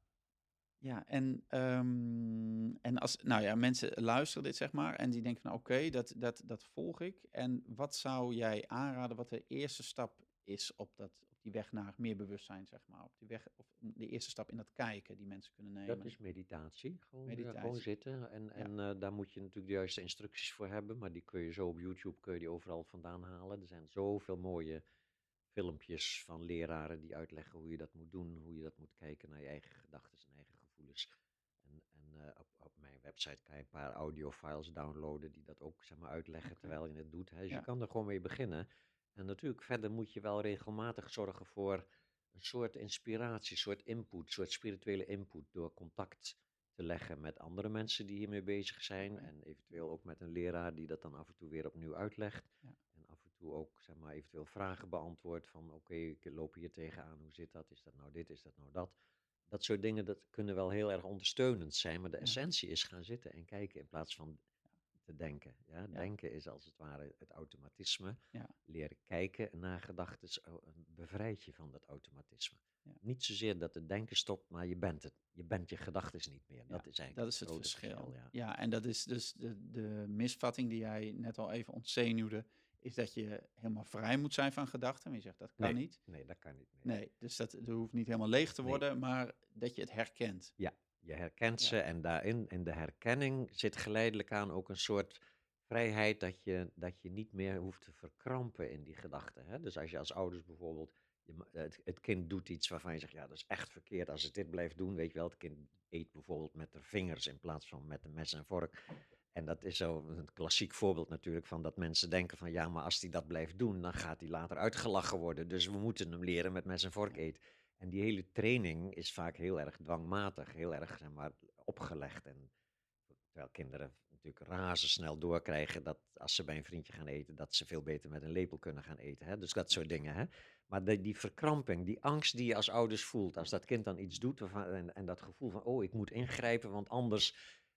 [SPEAKER 1] ja, en, um, en als nou ja, mensen luisteren dit, zeg maar, en die denken van oké, dat, dat, dat volg ik. En wat zou jij aanraden, wat de eerste stap is op, dat, die weg naar meer bewustzijn, zeg maar? Op die weg, of de eerste stap in dat kijken die mensen kunnen nemen?
[SPEAKER 2] Dat is meditatie. Gewoon, meditatie. gewoon zitten. En, en uh, daar moet je natuurlijk de juiste instructies voor hebben, maar die kun je zo op YouTube, kun je die overal vandaan halen. Er zijn zoveel mooie filmpjes van leraren die uitleggen hoe je dat moet doen, hoe je dat moet kijken naar je eigen gedachten en eigen gevoelens. En, en uh, op, op, mijn website kan je een paar audiofiles downloaden die dat ook zeg maar, uitleggen terwijl je het doet. Hè. Dus je kan er gewoon mee beginnen. En natuurlijk, verder moet je wel regelmatig zorgen voor een soort inspiratie, een soort input, een soort spirituele input door contact te leggen met andere mensen die hiermee bezig zijn. En eventueel ook met een leraar die dat dan af en toe weer opnieuw uitlegt. Ja. En af en toe ook zeg maar, eventueel vragen beantwoordt van oké, ik loop hier tegenaan, hoe zit dat? Is dat nou dit, is dat nou dat? Dat soort dingen dat kunnen wel heel erg ondersteunend zijn, maar de essentie is gaan zitten en kijken in plaats van te denken. Ja? Denken is als het ware het automatisme.
[SPEAKER 1] Ja.
[SPEAKER 2] Leren kijken naar gedachten bevrijd je van dat automatisme. Niet zozeer dat het denken stopt, maar je bent het. Je bent je gedachten niet meer. Dat is eigenlijk
[SPEAKER 1] dat is het, verschil. ja. en dat is dus de, de misvatting die jij net al even ontzenuwde is dat je helemaal vrij moet zijn van gedachten. Maar je zegt dat kan niet.
[SPEAKER 2] Nee, dat kan niet.
[SPEAKER 1] Nee, nee dus dat, dat hoeft niet helemaal leeg te worden, maar dat je het herkent.
[SPEAKER 2] Ja, je herkent ze en daarin, in de herkenning zit geleidelijk aan ook een soort vrijheid dat je, dat je niet meer hoeft te verkrampen in die gedachten. Dus als je als ouders bijvoorbeeld, je, het, het, kind doet iets waarvan je zegt, ja dat is echt verkeerd als het dit blijft doen. Weet je wel, het kind eet bijvoorbeeld met de vingers in plaats van met een mes en vork. En dat is zo een klassiek voorbeeld natuurlijk van dat mensen denken van ja, maar als hij dat blijft doen, dan gaat hij later uitgelachen worden. Dus we moeten hem leren met mes en vork eten. En die hele training is vaak heel erg dwangmatig, heel erg zeg maar, opgelegd. En terwijl kinderen natuurlijk razendsnel doorkrijgen dat als ze bij een vriendje gaan eten, dat ze veel beter met een lepel kunnen gaan eten. Hè? Dus dat soort dingen. Hè? Maar die, verkramping, die angst die je als ouders voelt, als dat kind dan iets doet en, en dat gevoel van, oh, ik moet ingrijpen, want anders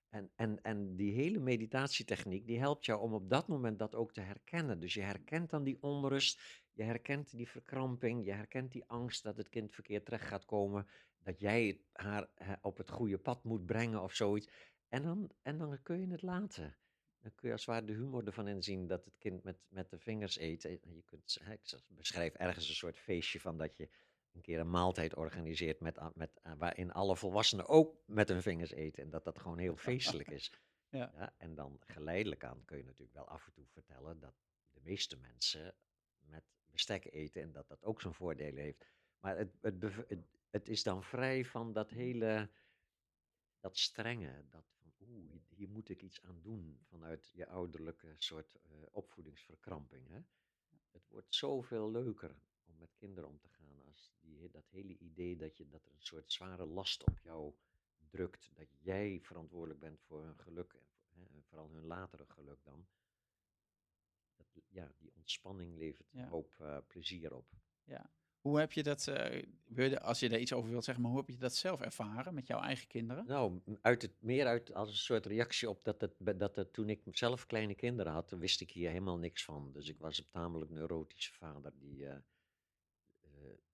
[SPEAKER 2] en, en, en die hele meditatietechniek, die helpt jou om op dat moment dat ook te herkennen. Dus je herkent dan die onrust, je herkent die verkramping, je herkent die angst dat het kind verkeerd terecht gaat komen, dat jij haar op het goede pad moet brengen of zoiets. En dan, en dan kun je het laten. Dan kun je als het ware de humor ervan inzien dat het kind met, met de vingers eet. En Je kunt, ik beschrijf ergens een soort feestje van dat je een keer een maaltijd organiseert met, met, a- waarin alle volwassenen ook met hun vingers eten. En dat dat gewoon heel feestelijk (laughs) is.
[SPEAKER 1] Ja.
[SPEAKER 2] en dan geleidelijk aan kun je natuurlijk wel af en toe vertellen dat de meeste mensen met bestek eten en dat dat ook zijn voordelen heeft. Maar het, het, het, is dan vrij van dat hele, dat strenge, dat van oeh, hier- moet ik iets aan doen vanuit je ouderlijke soort eh, opvoedingsverkramping. Hè? Het wordt zoveel leuker om met kinderen om te gaan als die, dat hele idee dat, je, dat er een soort zware last op jou drukt, dat jij verantwoordelijk bent voor hun geluk en, hè, en vooral hun latere geluk dan. Dat, ja, die ontspanning levert
[SPEAKER 1] Ja.
[SPEAKER 2] een hoop eh, plezier op.
[SPEAKER 1] Hoe heb je dat, eh, als je daar iets over wilt zeggen, maar hoe heb je dat zelf ervaren met jouw eigen kinderen?
[SPEAKER 2] Nou, uit het, meer uit als een soort reactie op dat het, dat het toen ik zelf kleine kinderen had, wist ik hier helemaal niks van. Dus ik was een tamelijk neurotische vader die eh,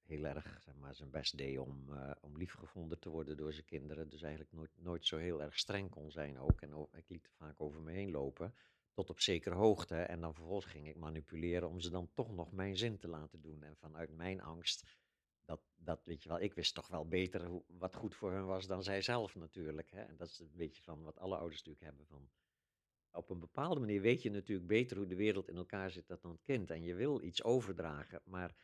[SPEAKER 2] heel erg zeg maar, zijn best deed om, om liefgevonden te worden door zijn kinderen. Dus eigenlijk nooit, nooit zo heel erg streng kon zijn ook. En ik liet er vaak over me heen lopen, tot op zekere hoogte. En dan vervolgens ging ik manipuleren om ze dan toch nog mijn zin te laten doen. En vanuit mijn angst dat, dat, weet je wel, ik wist toch wel beter hoe, wat goed voor hun was dan zij zelf natuurlijk. Hè? En dat is een beetje van wat alle ouders natuurlijk hebben van... Op een bepaalde manier weet je natuurlijk beter hoe de wereld in elkaar zit dan het kind. En je wil iets overdragen, maar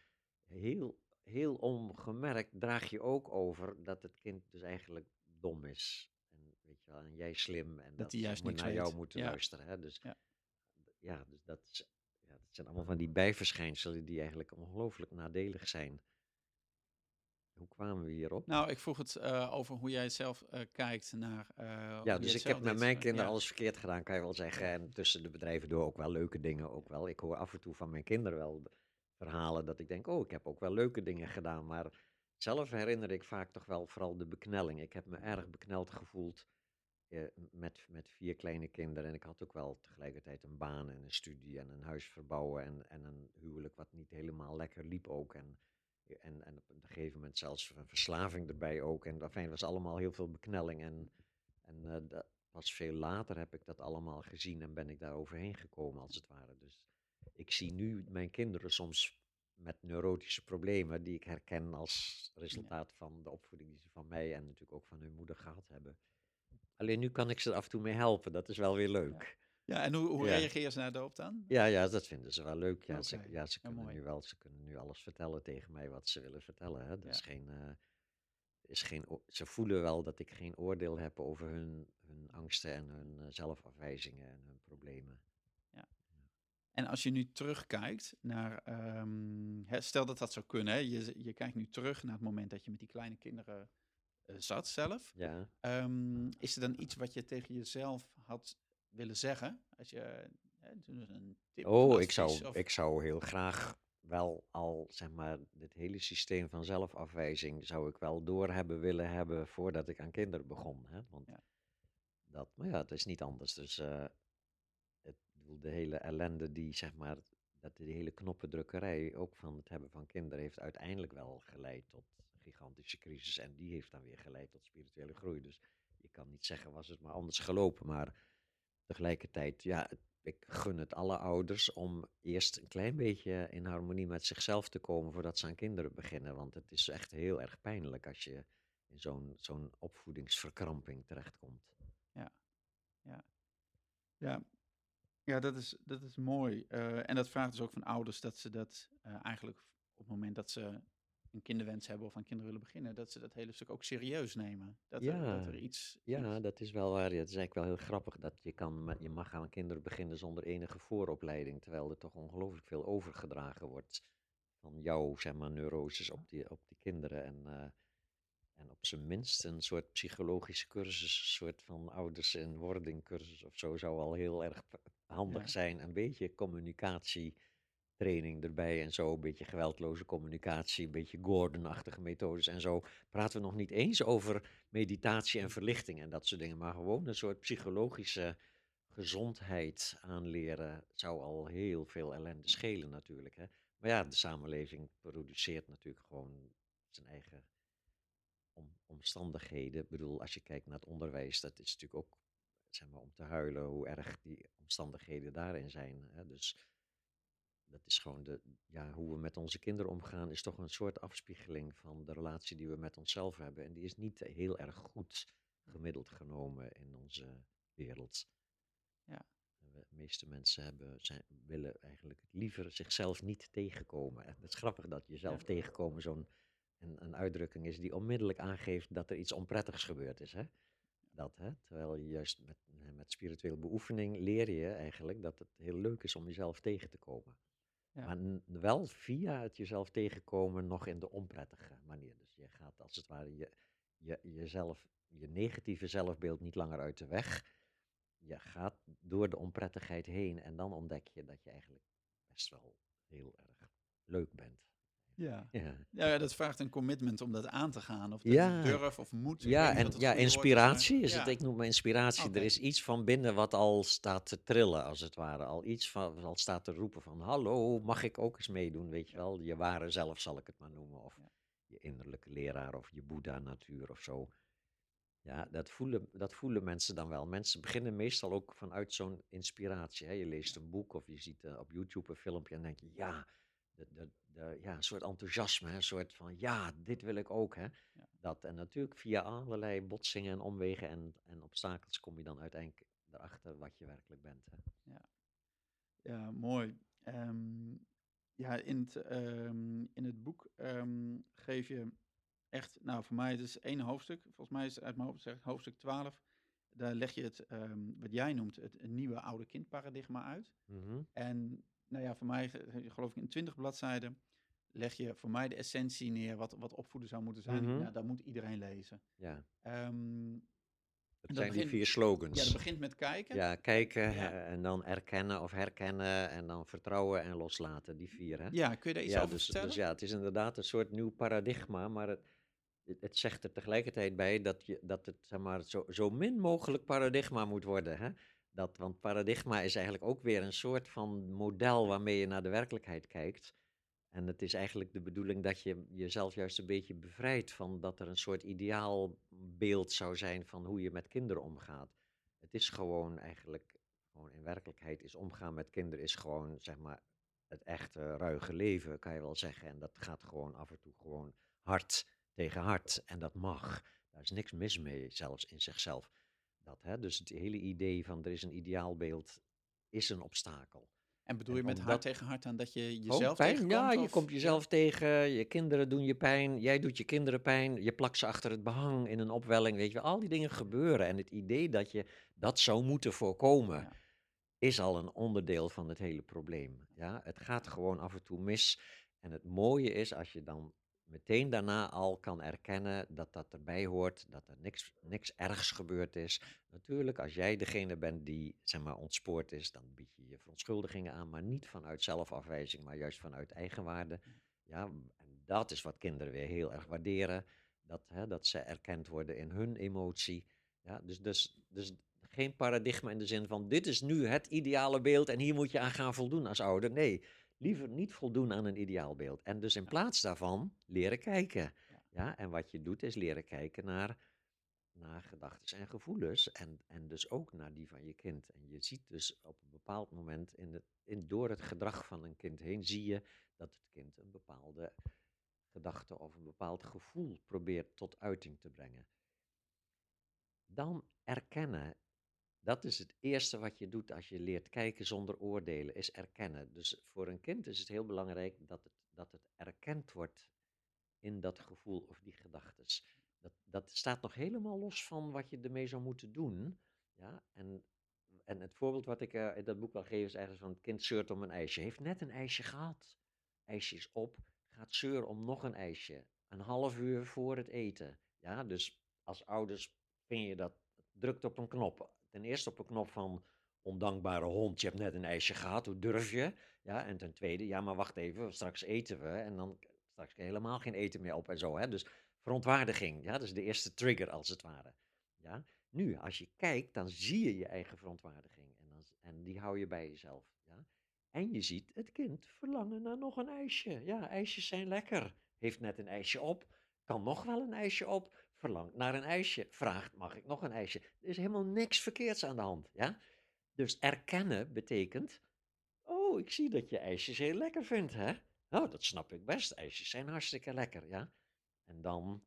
[SPEAKER 2] heel, heel ongemerkt draag je ook over dat het kind dus eigenlijk dom is. En, wel, jij slim en dat, ze
[SPEAKER 1] juist
[SPEAKER 2] moet naar jou moeten
[SPEAKER 1] Ja.
[SPEAKER 2] luisteren. Hè? Dus,
[SPEAKER 1] Ja.
[SPEAKER 2] ja. dus dat, is, ja, dat zijn allemaal van die bijverschijnselen die eigenlijk ongelooflijk nadelig zijn. Hoe kwamen we hierop?
[SPEAKER 1] Nou, ik vroeg het eh, over hoe jij het zelf eh, kijkt naar. hoe
[SPEAKER 2] Ja, dus ik heb met mijn kinderen
[SPEAKER 1] ja.
[SPEAKER 2] alles verkeerd gedaan, kan je wel zeggen. En tussen de bedrijven door ook wel leuke dingen ook wel. Ik hoor af en toe van mijn kinderen wel verhalen dat ik denk, oh, ik heb ook wel leuke dingen gedaan. Maar zelf herinner ik vaak toch wel vooral de beknelling. Ik heb me erg bekneld gevoeld met, met vier kleine kinderen. En ik had ook wel tegelijkertijd een baan en een studie en een huis verbouwen. En, en een huwelijk wat niet helemaal lekker liep ook. En, en, en op een gegeven moment zelfs een verslaving erbij ook. En enfin, het was allemaal heel veel beknelling. En, en eh, dat, pas veel later heb ik dat allemaal gezien en ben ik daar overheen gekomen als het ware. Dus ik zie nu mijn kinderen soms met neurotische problemen die ik herken als resultaat van de opvoeding die ze van mij en natuurlijk ook van hun moeder gehad hebben. Alleen nu kan ik ze er af en toe mee helpen, dat is wel weer leuk.
[SPEAKER 1] Ja, en hoe, hoe
[SPEAKER 2] Ja.
[SPEAKER 1] reageer ze na doop dan?
[SPEAKER 2] Ja, ja, dat vinden ze wel leuk. Ja, ze, ja, ze kunnen nu wel, ze kunnen nu alles vertellen tegen mij wat ze willen vertellen. Hè. Dat is geen, eh, is geen, ze voelen wel dat ik geen oordeel heb over hun, hun angsten en hun eh, zelfafwijzingen en hun problemen.
[SPEAKER 1] En als je nu terugkijkt naar, ehm, hè, stel dat dat zou kunnen, hè, je, je kijkt nu terug naar het moment dat je met die kleine kinderen zat zelf.
[SPEAKER 2] Ja,
[SPEAKER 1] Ehm, is er dan iets wat je tegen jezelf had willen zeggen? Als je hè, een tip
[SPEAKER 2] oh, ik zou,
[SPEAKER 1] of-
[SPEAKER 2] ik zou heel graag wel al, zeg maar, dit hele systeem van zelfafwijzing zou ik wel door hebben willen hebben voordat ik aan kinderen begon. Hè? Want
[SPEAKER 1] Ja.
[SPEAKER 2] dat, maar ja, het is niet anders. Dus eh, het, de hele ellende die, zeg maar, dat die hele knoppendrukkerij ook van het hebben van kinderen heeft uiteindelijk wel geleid tot gigantische crisis. En die heeft dan weer geleid tot spirituele groei. Dus je kan niet zeggen, was het maar anders gelopen. Maar tegelijkertijd, ja, ik gun het alle ouders om eerst een klein beetje in harmonie met zichzelf te komen voordat ze aan kinderen beginnen. Want het is echt heel erg pijnlijk als je in zo'n zo'n opvoedingsverkramping terechtkomt.
[SPEAKER 1] Ja, ja dat, is, dat is mooi. Eh, en dat vraagt dus ook van ouders dat ze dat eh, eigenlijk op het moment dat ze een kinderwens hebben of aan kinderen willen beginnen, dat ze dat hele stuk ook serieus nemen. Dat, er, dat er
[SPEAKER 2] Ja,
[SPEAKER 1] iets.
[SPEAKER 2] Ja,
[SPEAKER 1] iets-
[SPEAKER 2] dat is wel waar. Ja, het is eigenlijk wel heel grappig dat je, kan, met- je mag aan kinderen beginnen zonder enige vooropleiding, terwijl er toch ongelooflijk veel overgedragen wordt van jouw, zeg maar, neuroses op die, op die kinderen. En, eh, en op zijn minst een soort psychologische cursus, een soort van ouders in wording cursus of zo, zou al heel erg handig
[SPEAKER 1] Ja.
[SPEAKER 2] zijn. Een beetje communicatietraining erbij en zo, een beetje geweldloze communicatie, een beetje Gordon-achtige methodes en zo. Praten we nog niet eens over meditatie en verlichting en dat soort dingen, maar gewoon een soort psychologische gezondheid aanleren zou al heel veel ellende schelen natuurlijk. Hè? Maar ja, de samenleving produceert natuurlijk gewoon zijn eigen om, omstandigheden. Ik bedoel, als je kijkt naar het onderwijs, dat is natuurlijk ook zeg maar, om te huilen hoe erg die omstandigheden daarin zijn. Hè? Dus dat is gewoon de, ja, hoe we met onze kinderen omgaan, is toch een soort afspiegeling van de relatie die we met onszelf hebben. En die is niet heel erg goed gemiddeld genomen in onze wereld.
[SPEAKER 1] Ja.
[SPEAKER 2] De meeste mensen hebben, zijn, willen eigenlijk liever zichzelf niet tegenkomen. En het is grappig dat jezelf
[SPEAKER 1] Ja.
[SPEAKER 2] tegenkomen zo'n een, een uitdrukking is die onmiddellijk aangeeft dat er iets onprettigs gebeurd is. Hè? Dat, hè? Terwijl je juist met, met spirituele beoefening leer je eigenlijk dat het heel leuk is om jezelf tegen te komen. Maar wel via het jezelf tegenkomen nog in de onprettige manier. Dus je gaat als het ware je, je, jezelf, je negatieve zelfbeeld niet langer uit de weg. Je gaat door de onprettigheid heen en dan ontdek je dat je eigenlijk best wel heel erg leuk bent.
[SPEAKER 1] Ja.
[SPEAKER 2] Ja,
[SPEAKER 1] ja, dat vraagt een commitment om dat aan te gaan. Of dat
[SPEAKER 2] Ja.
[SPEAKER 1] durf of weet
[SPEAKER 2] ja en ja,
[SPEAKER 1] is,
[SPEAKER 2] inspiratie is
[SPEAKER 1] Ja.
[SPEAKER 2] het. Ik noem het inspiratie. Er is iets van binnen wat al staat te trillen, als het ware. Al iets van, al staat te roepen van, hallo, mag ik ook eens meedoen, weet je wel. Je ware zelf zal ik het maar noemen. Of je innerlijke leraar of je Boeddha-natuur of zo. Ja, dat voelen, dat voelen mensen dan wel. Mensen beginnen meestal ook vanuit zo'n inspiratie. Hè? Je leest een boek of je ziet eh, op YouTube een filmpje en denk je, ja, de, de, de, ja, een soort enthousiasme, een soort van, ja, dit wil ik ook. Hè?
[SPEAKER 1] Ja.
[SPEAKER 2] Dat, en natuurlijk via allerlei botsingen en omwegen en, en obstakels kom je dan uiteindelijk erachter wat je werkelijk bent. Hè?
[SPEAKER 1] Ja, mooi. Ehm, ja, in het, ehm, in het boek ehm, geef je echt, nou voor mij het is één hoofdstuk, volgens mij is het uit mijn hoofd hoofdstuk 12. Daar leg je het, wat jij noemt, het nieuwe oude kind paradigma uit.
[SPEAKER 2] Mhm.
[SPEAKER 1] En nou ja, voor mij, ge- geloof ik in 20 bladzijden, leg je voor mij de essentie neer wat, wat opvoeden zou moeten zijn.
[SPEAKER 2] Mhm.
[SPEAKER 1] Nou, dat moet iedereen lezen.
[SPEAKER 2] Ja,
[SPEAKER 1] Ehm,
[SPEAKER 2] dat
[SPEAKER 1] dat
[SPEAKER 2] zijn die vier
[SPEAKER 1] ja,
[SPEAKER 2] slogans.
[SPEAKER 1] dat begint met kijken.
[SPEAKER 2] Ja, kijken
[SPEAKER 1] Ja.
[SPEAKER 2] eh, en dan erkennen of herkennen en dan vertrouwen en loslaten, die vier. Hè?
[SPEAKER 1] Ja, kun je daar iets
[SPEAKER 2] ja,
[SPEAKER 1] over
[SPEAKER 2] dus,
[SPEAKER 1] vertellen?
[SPEAKER 2] dus ja, het is inderdaad een soort nieuw paradigma, maar het, het, het zegt er tegelijkertijd bij dat, je, dat het zeg maar, zo, zo min mogelijk paradigma moet worden. Hè? Dat, want paradigma is eigenlijk ook weer een soort van model waarmee je naar de werkelijkheid kijkt. En het is eigenlijk de bedoeling dat je jezelf juist een beetje bevrijdt van dat er een soort ideaalbeeld zou zijn van hoe je met kinderen omgaat. Het is gewoon eigenlijk, gewoon in werkelijkheid is omgaan met kinderen is gewoon, zeg maar, het echte ruige leven, kan je wel zeggen. En dat gaat gewoon af en toe gewoon hard tegen hard. En dat mag. Daar is niks mis mee, zelfs in zichzelf. Dat, hè? Dus het hele idee van er is een ideaalbeeld, is een obstakel.
[SPEAKER 1] En bedoel
[SPEAKER 2] En
[SPEAKER 1] je met
[SPEAKER 2] omdat-
[SPEAKER 1] hart tegen hart aan dat je
[SPEAKER 2] Gewoon
[SPEAKER 1] jezelf tegenkomt?
[SPEAKER 2] Ja, je komt jezelf tegen, je kinderen doen je pijn, jij doet je kinderen pijn, je plakt ze achter het behang in een opwelling, weet je wel. Al die dingen gebeuren en het idee dat je dat zou moeten voorkomen,
[SPEAKER 1] Ja.
[SPEAKER 2] is al een onderdeel van het hele probleem. Ja, het gaat gewoon af en toe mis. En het mooie is als je dan meteen daarna al kan erkennen dat dat erbij hoort, dat er niks, niks ergs gebeurd is. Natuurlijk, als jij degene bent die zeg maar, ontspoord is, dan bied je je verontschuldigingen aan, maar niet vanuit zelfafwijzing, maar juist vanuit eigenwaarde. Ja, en dat is wat kinderen weer heel erg waarderen, dat, hè, dat ze erkend worden in hun emotie. Ja, dus, dus, dus geen paradigma in de zin van dit is nu het ideale beeld en hier moet je aan gaan voldoen als ouder. Nee, liever niet voldoen aan een ideaalbeeld. En dus in plaats daarvan leren kijken.
[SPEAKER 1] Ja.
[SPEAKER 2] En wat je doet is leren kijken naar, naar gedachten en gevoelens en, en dus ook naar die van je kind. En je ziet dus op een bepaald moment in het, in, door het gedrag van een kind heen, zie je dat het kind een bepaalde gedachte of een bepaald gevoel probeert tot uiting te brengen. Dan erkennen dat is het eerste wat je doet als je leert kijken zonder oordelen, is erkennen. Dus voor een kind is het heel belangrijk dat het, dat het erkend wordt in dat gevoel of die gedachtes. Dat, dat staat nog helemaal los van wat je ermee zou moeten doen. Ja? En, en het voorbeeld wat ik eh, in dat boek wil geven is ergens van het kind zeurt om een ijsje. Heeft net een ijsje gehad. Ijsje is op, gaat zeuren om nog een ijsje. Een half uur voor het eten. Ja, dus als ouders vind je dat, drukt op een knop. Ten eerste op een knop van ondankbare hond, je hebt net een ijsje gehad, hoe durf je? Ja, en ten tweede, ja, maar wacht even, straks eten we en dan straks helemaal geen eten meer op en zo. Hè? Dus verontwaardiging, ja, dat is de eerste trigger als het ware. Ja? Nu, als je kijkt, dan zie je je eigen verontwaardiging en, dan, en die hou je bij jezelf. Ja? En je ziet het kind verlangen naar nog een ijsje. Ja, ijsjes zijn lekker. Heeft net een ijsje op, kan nog wel een ijsje op, verlangt naar een ijsje, vraagt mag ik nog een ijsje. Er is helemaal niks verkeerds aan de hand. Ja? Dus erkennen betekent, oh, ik zie dat je ijsjes heel lekker vindt, hè? Nou, dat snap ik best. IJsjes zijn hartstikke lekker, ja. En dan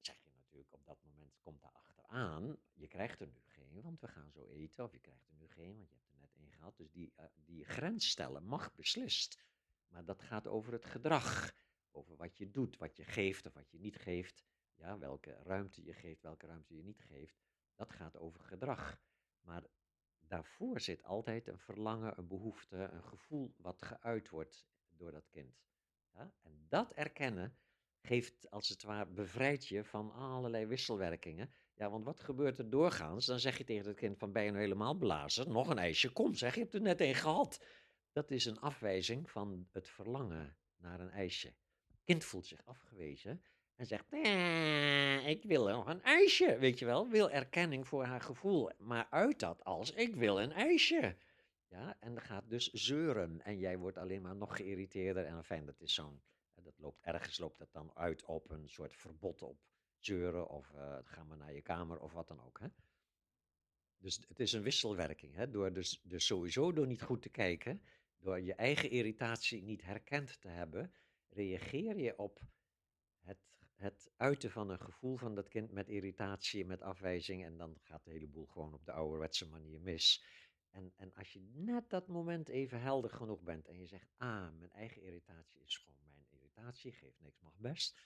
[SPEAKER 2] zeg je natuurlijk op dat moment, komt daar achteraan, je krijgt er nu geen, want we gaan zo eten, of je krijgt er nu geen, want je hebt er net één gehad. Dus die, uh, die grens stellen mag beslist. Maar dat gaat over het gedrag, over wat je doet, wat je geeft of wat je niet geeft. Ja, welke ruimte je geeft, welke ruimte je niet geeft. Dat gaat over gedrag. Maar daarvoor zit altijd een verlangen, een behoefte, een gevoel wat geuit wordt door dat kind. Ja? En dat erkennen geeft als het ware bevrijdt je van allerlei wisselwerkingen. Ja, want wat gebeurt er doorgaans? Dan zeg je tegen het kind van ben je nou helemaal blazen? Nog een ijsje, kom zeg, je hebt er net een gehad. Dat is een afwijzing van het verlangen naar een ijsje. Het kind voelt zich afgewezen en zegt, nee, ik wil nog een ijsje, weet je wel. Wil erkenning voor haar gevoel, maar uit dat als, ik wil een ijsje. Ja, en gaat dus zeuren en jij wordt alleen maar nog geïrriteerder. En fijn, dat is zo'n, dat loopt ergens loopt dat dan uit op een soort verbod op zeuren of uh, ga maar naar je kamer of wat dan ook. Hè? Dus het is een wisselwerking. Hè? Door dus, dus sowieso door niet goed te kijken, door je eigen irritatie niet herkend te hebben, reageer je op het, uiten van een gevoel van dat kind met irritatie, met afwijzing. En dan gaat de hele boel gewoon op de ouderwetse manier mis. En, en als je net dat moment even helder genoeg bent en je zegt, ah, mijn eigen irritatie is gewoon mijn irritatie, geeft niks, mag best.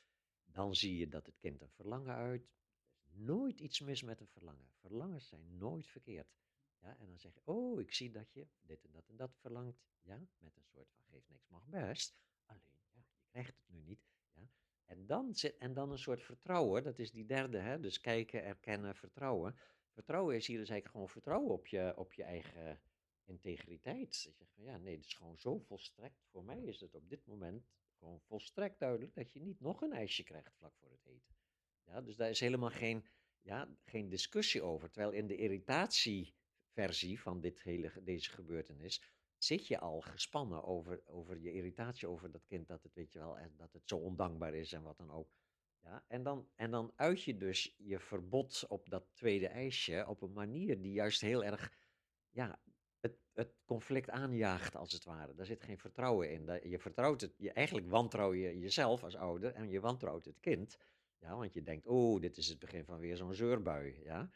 [SPEAKER 2] Dan zie je dat het kind een verlangen uit. Er is nooit iets mis met een verlangen. Verlangens zijn nooit verkeerd. Ja, en dan zeg je, oh, ik zie dat je dit en dat en dat verlangt. Ja, met een soort van geeft niks, mag best. Alleen, ja, je krijgt het nu niet. En, dan zit, en dan een soort vertrouwen, dat is die derde, hè, dus kijken, erkennen, vertrouwen. Vertrouwen is hier dus eigenlijk gewoon vertrouwen op je, op je eigen integriteit. Dat je zegt van ja, nee, het is gewoon zo volstrekt. Voor mij is het op dit moment gewoon volstrekt duidelijk dat je niet nog een ijsje krijgt vlak voor het eten. Ja, dus daar is helemaal geen, ja, geen discussie over. Terwijl in de irritatieversie van dit hele, deze gebeurtenis zit je al gespannen over, over je irritatie over dat kind, dat het, weet je wel, en dat het zo ondankbaar is en wat dan ook. Ja, en, dan, en dan uit je dus je verbod op dat tweede ijsje op een manier die juist heel erg ja, het, het conflict aanjaagt, als het ware. Daar zit geen vertrouwen in. Je vertrouwt het, je, eigenlijk wantrouw je jezelf als ouder en je wantrouwt het kind. Ja, want je denkt, oh, dit is het begin van weer zo'n zeurbui. Ja?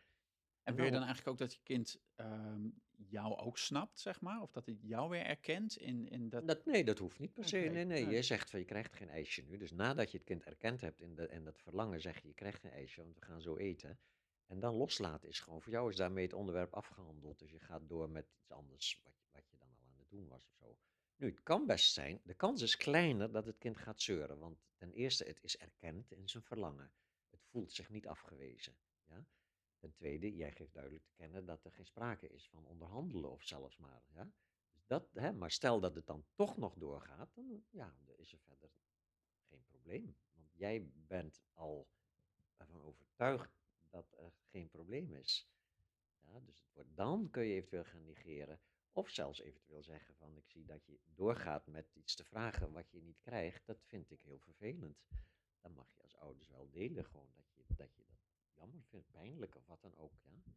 [SPEAKER 1] En wil je dan eigenlijk ook dat je kind ehm, jou ook snapt, zeg maar? Of dat hij jou weer erkent in, in dat...
[SPEAKER 2] dat... Nee, dat hoeft niet per se. Nee, nee, je zegt van je krijgt geen ijsje nu. Dus nadat je het kind erkend hebt in, de, in dat verlangen, zeg je je krijgt geen ijsje, want we gaan zo eten. En dan loslaten is gewoon, voor jou is daarmee het onderwerp afgehandeld. Dus je gaat door met iets anders, wat, wat je dan al aan het doen was of zo. Nu, het kan best zijn, de kans is kleiner dat het kind gaat zeuren. Want ten eerste, het is erkend in zijn verlangen. Het voelt zich niet afgewezen. Ja? Ten tweede, jij geeft duidelijk te kennen dat er geen sprake is van onderhandelen of zelfs maar. Ja? Dus dat, hè, maar stel dat het dan toch nog doorgaat, dan ja, is er verder geen probleem. Want jij bent al ervan overtuigd dat er geen probleem is. Ja, dus het wordt, dan kun je eventueel gaan negeren. Of zelfs eventueel zeggen van ik zie dat je doorgaat met iets te vragen wat je niet krijgt. Dat vind ik heel vervelend. Dan mag je als ouders wel delen gewoon dat je dat, je dat jammer vindt, pijnlijk of wat dan ook. Ja?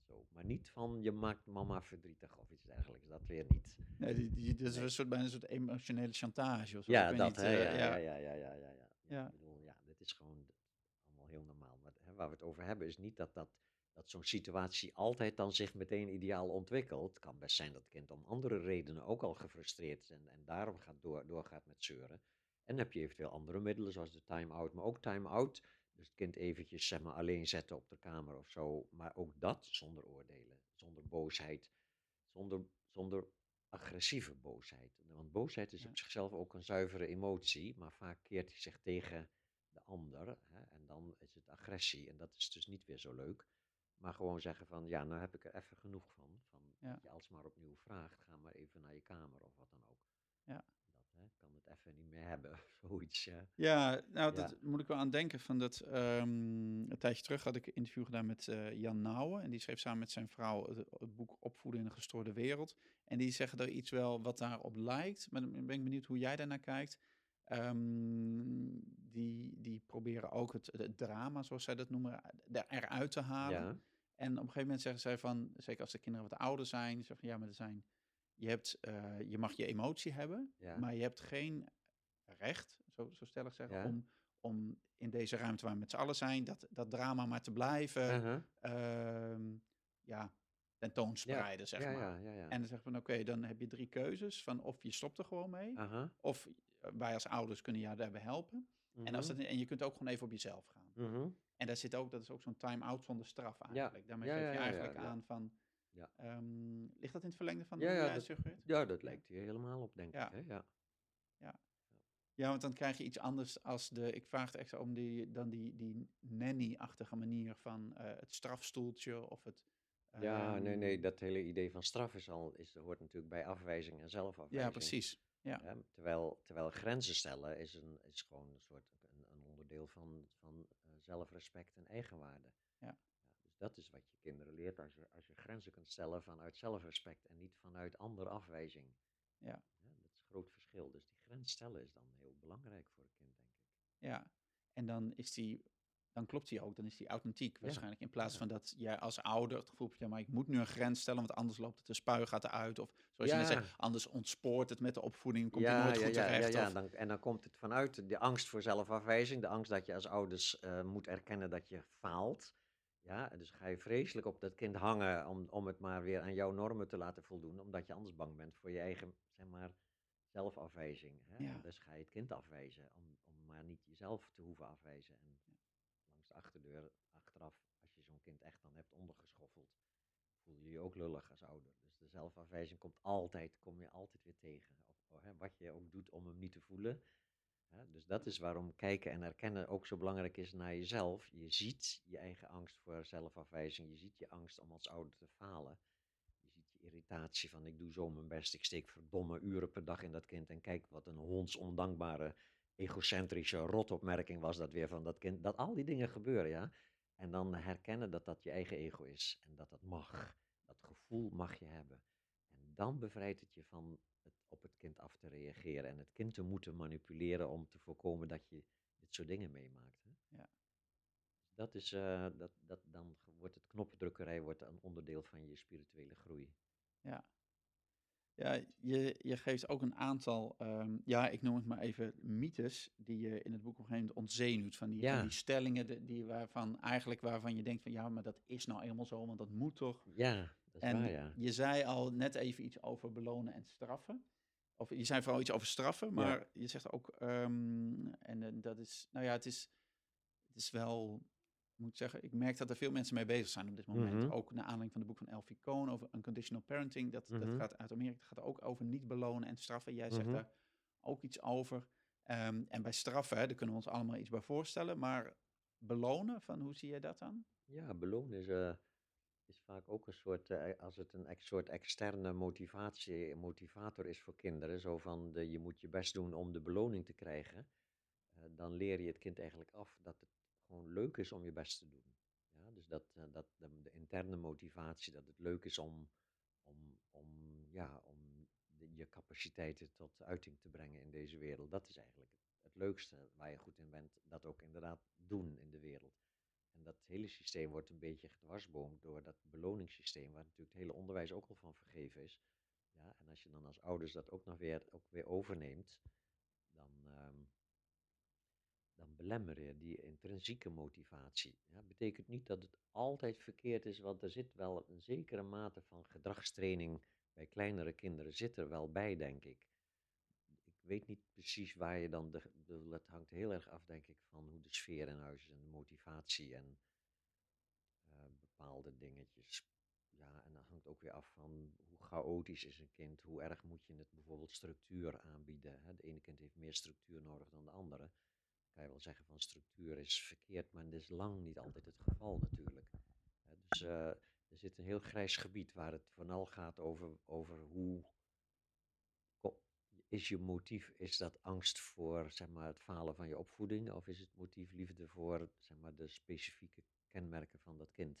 [SPEAKER 2] Zo, maar niet van je maakt mama verdrietig of iets dergelijks. Dat weer niet.
[SPEAKER 1] Nee, die, die, dat is een soort, bijna een soort emotionele chantage of zo.
[SPEAKER 2] Ja, dat, niet, uh, ja, ja, ja, ja, ja, ja, ja. ja. Ik bedoel, ja, dit is gewoon allemaal heel normaal. Maar hè, waar we het over hebben is niet dat, dat, dat zo'n situatie altijd dan zich meteen ideaal ontwikkelt. Het kan best zijn dat het kind om andere redenen ook al gefrustreerd is en, en daarom gaat door, doorgaat met zeuren. En dan heb je eventueel andere middelen, zoals de time-out. Maar ook time-out dus het kind eventjes zeg maar, alleen zetten op de kamer of zo. Maar ook dat zonder oordelen, zonder boosheid, zonder, zonder agressieve boosheid. Want boosheid is op zichzelf ook een zuivere emotie, maar vaak keert hij zich tegen de ander. Hè, en dan is het agressie en dat is dus niet weer zo leuk. Maar gewoon zeggen van, ja, nou heb ik er even genoeg van. Van ja. je alsmaar opnieuw vraagt, ga maar even naar je kamer of wat dan ook.
[SPEAKER 1] Ja.
[SPEAKER 2] Hè, kan het even niet meer hebben, (laughs) zoiets. Ja.
[SPEAKER 1] Ja, nou,
[SPEAKER 2] Ja.
[SPEAKER 1] dat moet ik wel aan denken. Van dat, ehm, een tijdje terug had ik een interview gedaan met eh, Jan Nouwen. En die schreef samen met zijn vrouw het, het boek Opvoeden in een gestoorde wereld. En die zeggen er iets wel wat daarop lijkt. Maar dan ben ik benieuwd hoe jij daarnaar kijkt. Ehm, die, die proberen ook het, het drama, zoals zij dat noemen, er- eruit te halen.
[SPEAKER 2] Ja.
[SPEAKER 1] En op een gegeven moment zeggen zij van, zeker als de kinderen wat ouder zijn, zeggen van ja, maar er zijn, je, hebt, eh, je mag je emotie hebben,
[SPEAKER 2] Ja.
[SPEAKER 1] maar je hebt geen recht, zo, zo stellig zeggen,
[SPEAKER 2] Ja.
[SPEAKER 1] om, om in deze ruimte waar we met z'n allen zijn, dat, dat drama maar te blijven
[SPEAKER 2] Uh-huh.
[SPEAKER 1] ehm, ja, tentoonspreiden, zeg maar. En dan zeggen van oké, dan heb je drie keuzes van of je stopt er gewoon mee,
[SPEAKER 2] Uh-huh.
[SPEAKER 1] of eh, wij als ouders kunnen jou daarbij helpen. En, als
[SPEAKER 2] Mhm.
[SPEAKER 1] dat, en je kunt ook gewoon even op jezelf gaan.
[SPEAKER 2] Mhm.
[SPEAKER 1] En daar zit ook, dat is ook zo'n time-out zonder straf eigenlijk. Daarmee geef je eigenlijk aan van,
[SPEAKER 2] Ja.
[SPEAKER 1] ehm, ligt dat in het verlengde van
[SPEAKER 2] Ja,
[SPEAKER 1] hoe
[SPEAKER 2] ja, dat-? Ja, dat lijkt hier helemaal op, denk
[SPEAKER 1] Ja.
[SPEAKER 2] ik. Hè? Ja.
[SPEAKER 1] Ja, want dan krijg je iets anders als de, ik vraag het extra om die, dan die, die nanny-achtige manier van eh, het strafstoeltje of het...
[SPEAKER 2] ja, nee,
[SPEAKER 1] ehm,
[SPEAKER 2] nee, dat hele idee van straf is al, is, hoort natuurlijk bij afwijzing en zelfafwijzing.
[SPEAKER 1] Ja, precies. Ja.
[SPEAKER 2] Terwijl, terwijl grenzen stellen is, een, is gewoon een soort een, een onderdeel van, van eh, zelfrespect en eigenwaarde.
[SPEAKER 1] Ja.
[SPEAKER 2] Dat is wat je kinderen leert als je, als je grenzen kunt stellen vanuit zelfrespect en niet vanuit andere afwijzing.
[SPEAKER 1] Ja.
[SPEAKER 2] dat is een groot verschil. Dus die grens stellen is dan heel belangrijk voor een kind, denk ik.
[SPEAKER 1] Ja, en dan is die, dan klopt die ook, dan is die authentiek waarschijnlijk. In plaats
[SPEAKER 2] ja.
[SPEAKER 1] van dat jij als ouder het gevoel hebt, ja, maar ik moet nu een grens stellen, want anders loopt het de spuigaten uit. Of zoals je net zegt, anders ontspoort het met de opvoeding, komt je nooit
[SPEAKER 2] ja,
[SPEAKER 1] goed
[SPEAKER 2] ja,
[SPEAKER 1] terecht.
[SPEAKER 2] Ja,
[SPEAKER 1] of-
[SPEAKER 2] Dan, en dan komt het vanuit de angst voor zelfafwijzing, de angst dat je als ouders eh, moet erkennen dat je faalt. Ja, dus ga je vreselijk op dat kind hangen om, om het maar weer aan jouw normen te laten voldoen, omdat je anders bang bent voor je eigen, zeg maar, zelfafwijzing. Hè?
[SPEAKER 1] Ja.
[SPEAKER 2] Dus ga je het kind afwijzen, om, om maar niet jezelf te hoeven afwijzen. En langs de achterdeur, achteraf, als je zo'n kind echt dan hebt ondergeschoffeld, voel je je ook lullig als ouder. Dus de zelfafwijzing komt altijd, kom je altijd weer tegen. Of, hè, wat je ook doet om hem niet te voelen. Dus dat is waarom kijken en herkennen ook zo belangrijk is naar jezelf. Je ziet je eigen angst voor zelfafwijzing. Je ziet je angst om als ouder te falen. Je ziet je irritatie van ik doe zo mijn best. Ik steek verdomme uren per dag in dat kind. En kijk wat een hondsondankbare, egocentrische rotopmerking was dat weer van dat kind. Dat al die dingen gebeuren, ja. En dan herkennen dat dat je eigen ego is. En dat dat mag. Dat gevoel mag je hebben. Dan bevrijdt het je van het op het kind af te reageren. En het kind te moeten manipuleren om te voorkomen dat je dit soort dingen meemaakt. Hè?
[SPEAKER 1] Ja.
[SPEAKER 2] Dus dat is, eh, dat, dat, dan wordt het knoppendrukkerij wordt een onderdeel van je spirituele groei.
[SPEAKER 1] Ja. Ja, je, je geeft ook een aantal, ehm, ja, ik noem het maar even mythes, die je in het boek op een gegeven moment ontzenuwt. Van die,
[SPEAKER 2] Ja.
[SPEAKER 1] van die stellingen die, die waarvan eigenlijk waarvan je denkt van ja, maar dat is nou eenmaal zo, want dat moet toch.
[SPEAKER 2] Ja, dat is
[SPEAKER 1] En
[SPEAKER 2] waar, ja.
[SPEAKER 1] je zei al net even iets over belonen en straffen. Of je zei vooral iets over straffen, maar je zegt ook, ehm, en eh, dat is, nou ja, het is, het is wel, ik moet zeggen, ik merk dat er veel mensen mee bezig zijn op dit moment.
[SPEAKER 2] Mhm.
[SPEAKER 1] Ook naar aanleiding van het boek van Elfie Cohn over unconditional parenting. Dat, dat
[SPEAKER 2] Mhm.
[SPEAKER 1] gaat uit Amerika, dat gaat ook over niet belonen en straffen. Jij zegt
[SPEAKER 2] Mhm.
[SPEAKER 1] daar ook iets over. Ehm, en bij straffen, hè, daar kunnen we ons allemaal iets bij voorstellen. Maar belonen, van hoe zie jij dat dan?
[SPEAKER 2] Ja, belonen is, eh, is vaak ook een soort, eh, als het een ex- soort externe motivatie, motivator is voor kinderen, zo van de, je moet je best doen om de beloning te krijgen, eh, dan leer je het kind eigenlijk af dat het gewoon leuk is om je best te doen. Ja, dus dat, eh, dat de, interne motivatie, dat het leuk is om, om, om, ja, om je capaciteiten tot uiting te brengen in deze wereld, dat is eigenlijk het leukste waar je goed in bent, dat ook inderdaad doen in de wereld. En dat hele systeem wordt een beetje gedwarsboomd door dat beloningssysteem, waar natuurlijk het hele onderwijs ook al van vergeven is. Ja, en als je dan als ouders dat ook nog weer, ook weer overneemt, dan, ehm, dan belemmer je die intrinsieke motivatie. Ja, betekent niet dat het altijd verkeerd is, want er zit wel een zekere mate van gedragstraining bij kleinere kinderen, zit er wel bij, denk ik. Weet niet precies waar je dan, de, het hangt heel erg af, denk ik, van hoe de sfeer in huis is en de motivatie en eh, bepaalde dingetjes. Ja, en dat hangt ook weer af van hoe chaotisch is een kind, hoe erg moet je het bijvoorbeeld structuur aanbieden. Hè? De ene kind heeft meer structuur nodig dan de andere. Kan je wel zeggen van structuur is verkeerd, maar dat is lang niet altijd het geval natuurlijk. Dus eh, er zit een heel grijs gebied waar het vooral gaat over, over hoe is je motief, is dat angst voor zeg maar, het falen van je opvoeding? Of is het motief liefde voor zeg maar, de specifieke kenmerken van dat kind?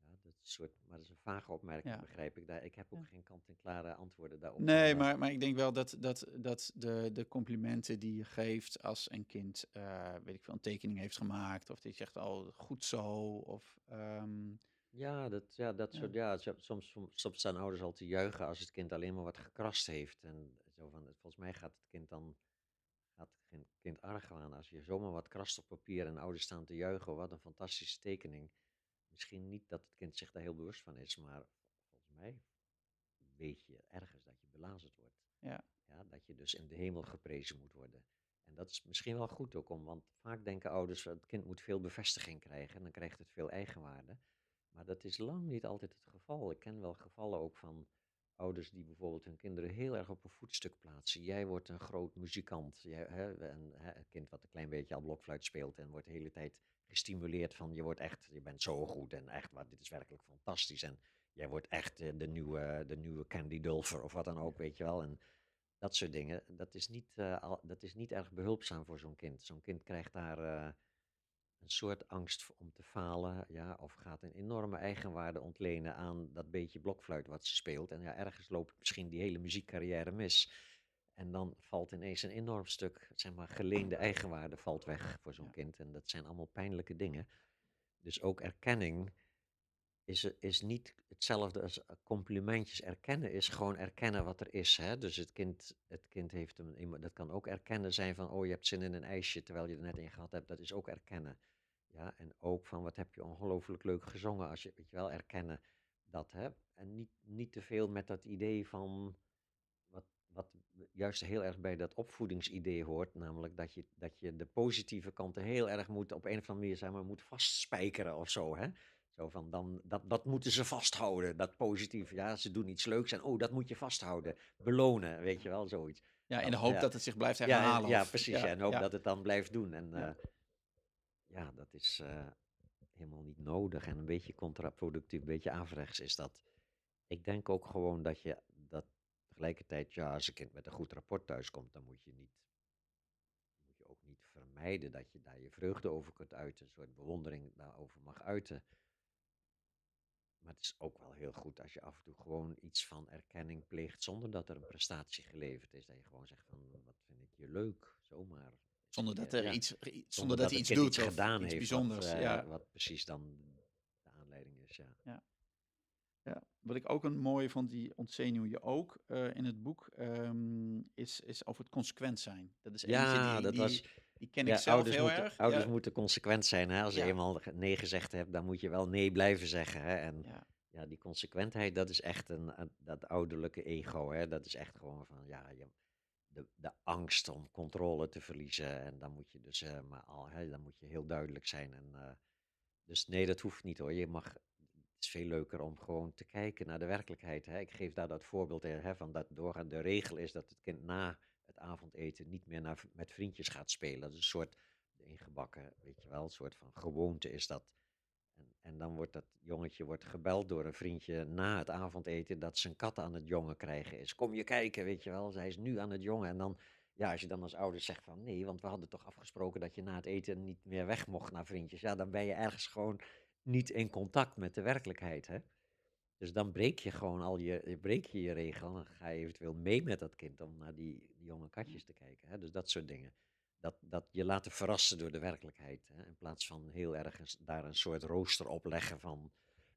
[SPEAKER 2] Ja, dat is een soort, maar dat is een vage opmerking,
[SPEAKER 1] Ja.
[SPEAKER 2] begrijp ik. Daar, ik heb ook
[SPEAKER 1] Ja.
[SPEAKER 2] geen kant-en-klare antwoorden daarop.
[SPEAKER 1] Nee,
[SPEAKER 2] maar-
[SPEAKER 1] maar, ik denk wel dat, dat, dat de, de complimenten die je geeft als een kind, eh, weet ik veel, een tekening heeft gemaakt, of die zegt, oh, goed zo, of ehm,
[SPEAKER 2] Ja, dat, ja, dat
[SPEAKER 1] Ja.
[SPEAKER 2] soort, ja, soms, soms staan ouders al te juichen als het kind alleen maar wat gekrast heeft. En zo van, volgens mij gaat het kind dan, gaat het kind- argwaan als je zomaar wat krast op papier en ouders staan te juichen. Wat een fantastische tekening. Misschien niet dat het kind zich daar heel bewust van is, maar volgens mij weet je ergens dat je belazerd wordt.
[SPEAKER 1] Ja.
[SPEAKER 2] Ja, dat je dus in de hemel geprezen moet worden. En dat is misschien wel goed ook om, want vaak denken ouders, het kind moet veel bevestiging krijgen en dan krijgt het veel eigenwaarde. Maar dat is lang niet altijd het geval. Ik ken wel gevallen ook van ouders die bijvoorbeeld hun kinderen heel erg op een voetstuk plaatsen. Jij wordt een groot muzikant. Jij, hè, en, hè, een kind wat een klein beetje al blokfluit speelt en wordt de hele tijd gestimuleerd van je wordt echt, je bent zo goed en echt, wat, dit is werkelijk fantastisch. En jij wordt echt eh, de, nieuwe, de nieuwe Candy Dulfer of wat dan ook, weet je wel. En dat soort dingen, dat is niet, al, dat is niet erg behulpzaam voor zo'n kind. Zo'n kind krijgt daar eh, een soort angst om te falen, ja, of gaat een enorme eigenwaarde ontlenen aan dat beetje blokfluit wat ze speelt. En ja, ergens loopt misschien die hele muziekcarrière mis. En dan valt ineens een enorm stuk, zeg maar, geleende eigenwaarde valt weg voor zo'n
[SPEAKER 1] Ja.
[SPEAKER 2] kind. En dat zijn allemaal pijnlijke dingen. Dus ook erkenning is, is niet hetzelfde als eh, complimentjes. Erkennen is gewoon erkennen wat er is. Hè? Dus het kind, het kind heeft een, dat kan ook erkennen zijn van, oh je hebt zin in een ijsje terwijl je er net in gehad hebt. Dat is ook erkennen. Ja, en ook van wat heb je ongelooflijk leuk gezongen als je, weet je wel, erkennen dat. Hè? En niet, niet te veel met dat idee van, wat, wat juist heel erg bij dat opvoedingsidee hoort, namelijk dat je, dat je de positieve kanten heel erg moet op een of andere manier zeg maar, moet vastspijkeren of zo. Hè? Zo van dan, dat, dat moeten ze vasthouden, dat positief. Ja, ze doen iets leuks en oh, dat moet je vasthouden. Belonen, weet je wel, zoiets.
[SPEAKER 1] ja, in de hoop
[SPEAKER 2] ja.
[SPEAKER 1] dat het zich blijft
[SPEAKER 2] Ja, en-
[SPEAKER 1] herhalen.
[SPEAKER 2] ja,
[SPEAKER 1] of-
[SPEAKER 2] precies. Ja, en hoop
[SPEAKER 1] ja.
[SPEAKER 2] dat het dan blijft doen. En
[SPEAKER 1] Ja.
[SPEAKER 2] ja, ja dat is eh, helemaal niet nodig en een beetje contraproductief, een beetje averechts is dat. Ik denk ook gewoon dat je dat tegelijkertijd, ja, als een kind met een goed rapport thuiskomt, dan moet je niet, moet je ook niet vermijden dat je daar je vreugde over kunt uiten, een soort bewondering daarover mag uiten. Maar het is ook wel heel goed als je af en toe gewoon iets van erkenning pleegt zonder dat er een prestatie geleverd is. Dat je gewoon zegt van, wat vind ik je leuk, zomaar.
[SPEAKER 1] Zonder dat
[SPEAKER 2] Ja,
[SPEAKER 1] er
[SPEAKER 2] ja.
[SPEAKER 1] iets, zonder dat hij iets doet of
[SPEAKER 2] gedaan
[SPEAKER 1] iets
[SPEAKER 2] heeft
[SPEAKER 1] bijzonders.
[SPEAKER 2] Wat, eh,
[SPEAKER 1] ja.
[SPEAKER 2] wat precies dan de aanleiding is, ja.
[SPEAKER 1] Ja, wat ik ook een mooie vond, die ontzenuw je ook eh, in het boek, ehm, is, is over het consequent zijn. Dat is
[SPEAKER 2] Ja,
[SPEAKER 1] die,
[SPEAKER 2] dat
[SPEAKER 1] die,
[SPEAKER 2] was-
[SPEAKER 1] die ken
[SPEAKER 2] Ja,
[SPEAKER 1] ik zelf
[SPEAKER 2] ouders
[SPEAKER 1] heel
[SPEAKER 2] moeten,
[SPEAKER 1] erg.
[SPEAKER 2] Ouders
[SPEAKER 1] ja,
[SPEAKER 2] moeten consequent zijn. Hè? Als je eenmaal nee gezegd hebt, dan moet je wel nee blijven zeggen. Hè? En
[SPEAKER 1] ja,
[SPEAKER 2] die consequentheid, dat is echt een, dat ouderlijke ego. Hè? Dat is echt gewoon van, ja, je, de, de angst om controle te verliezen. En dan moet je dus, eh, maar al, hè, dan moet je heel duidelijk zijn. En, eh, dus nee, dat hoeft niet hoor. Je mag, het is veel leuker om gewoon te kijken naar de werkelijkheid. Hè? Ik geef daar dat voorbeeld in, hè, van dat doorgaande de regel is dat het kind na het avondeten niet meer naar, met vriendjes gaat spelen. Dat is een soort ingebakken, weet je wel, een soort van gewoonte is dat. En, en dan wordt dat jongetje wordt gebeld door een vriendje na het avondeten dat zijn kat aan het jongen krijgen is. Kom je kijken, weet je wel, zij is nu aan het jongen. En dan, ja, als je dan als ouder zegt van nee, want we hadden toch afgesproken dat je na het eten niet meer weg mocht naar vriendjes. Ja, dan ben je ergens gewoon niet in contact met de werkelijkheid, hè. Dus dan breek je gewoon al je, breek je je regel. Dan ga je eventueel mee met dat kind om naar die, die jonge katjes te kijken. Hè? Dus dat soort dingen. Dat, dat je laten verrassen door de werkelijkheid. Hè? In plaats van heel erg eens daar een soort rooster op leggen van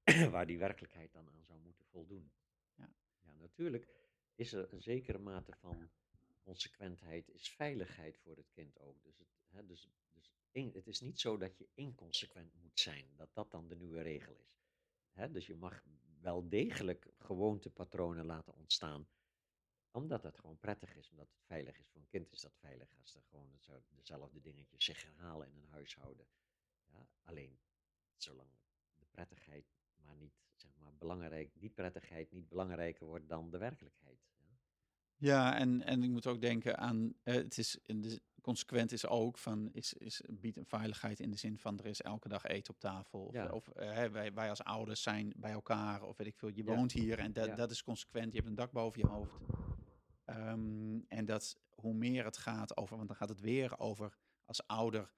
[SPEAKER 2] (clears throat) waar die werkelijkheid dan aan zou moeten voldoen.
[SPEAKER 1] Ja.
[SPEAKER 2] ja, natuurlijk is er een zekere mate van consequentheid, is veiligheid voor het kind ook. Dus, het, hè, dus, dus in- het is niet zo dat je inconsequent moet zijn, dat dat dan de nieuwe regel is. Hè, dus je mag wel degelijk gewoontepatronen laten ontstaan, omdat het gewoon prettig is, omdat het veilig is. Voor een kind is dat veilig als er gewoon dezelfde dingetjes zich herhalen in een huishouden. Ja, alleen zolang de prettigheid maar niet, zeg maar, belangrijk, die prettigheid niet belangrijker wordt dan de werkelijkheid. Ja.
[SPEAKER 1] ja en, en ik moet ook denken aan, eh, het is in de, consequent is ook van, is, is, biedt een veiligheid in de zin van er is elke dag eten op tafel. Of,
[SPEAKER 2] Ja.
[SPEAKER 1] of hè, wij, wij als ouders zijn bij elkaar, of weet ik veel, je
[SPEAKER 2] Ja.
[SPEAKER 1] woont hier en dat,
[SPEAKER 2] Ja.
[SPEAKER 1] dat is consequent. Je hebt een dak boven je hoofd. Ehm, en dat hoe meer het gaat over, want dan gaat het weer over als ouder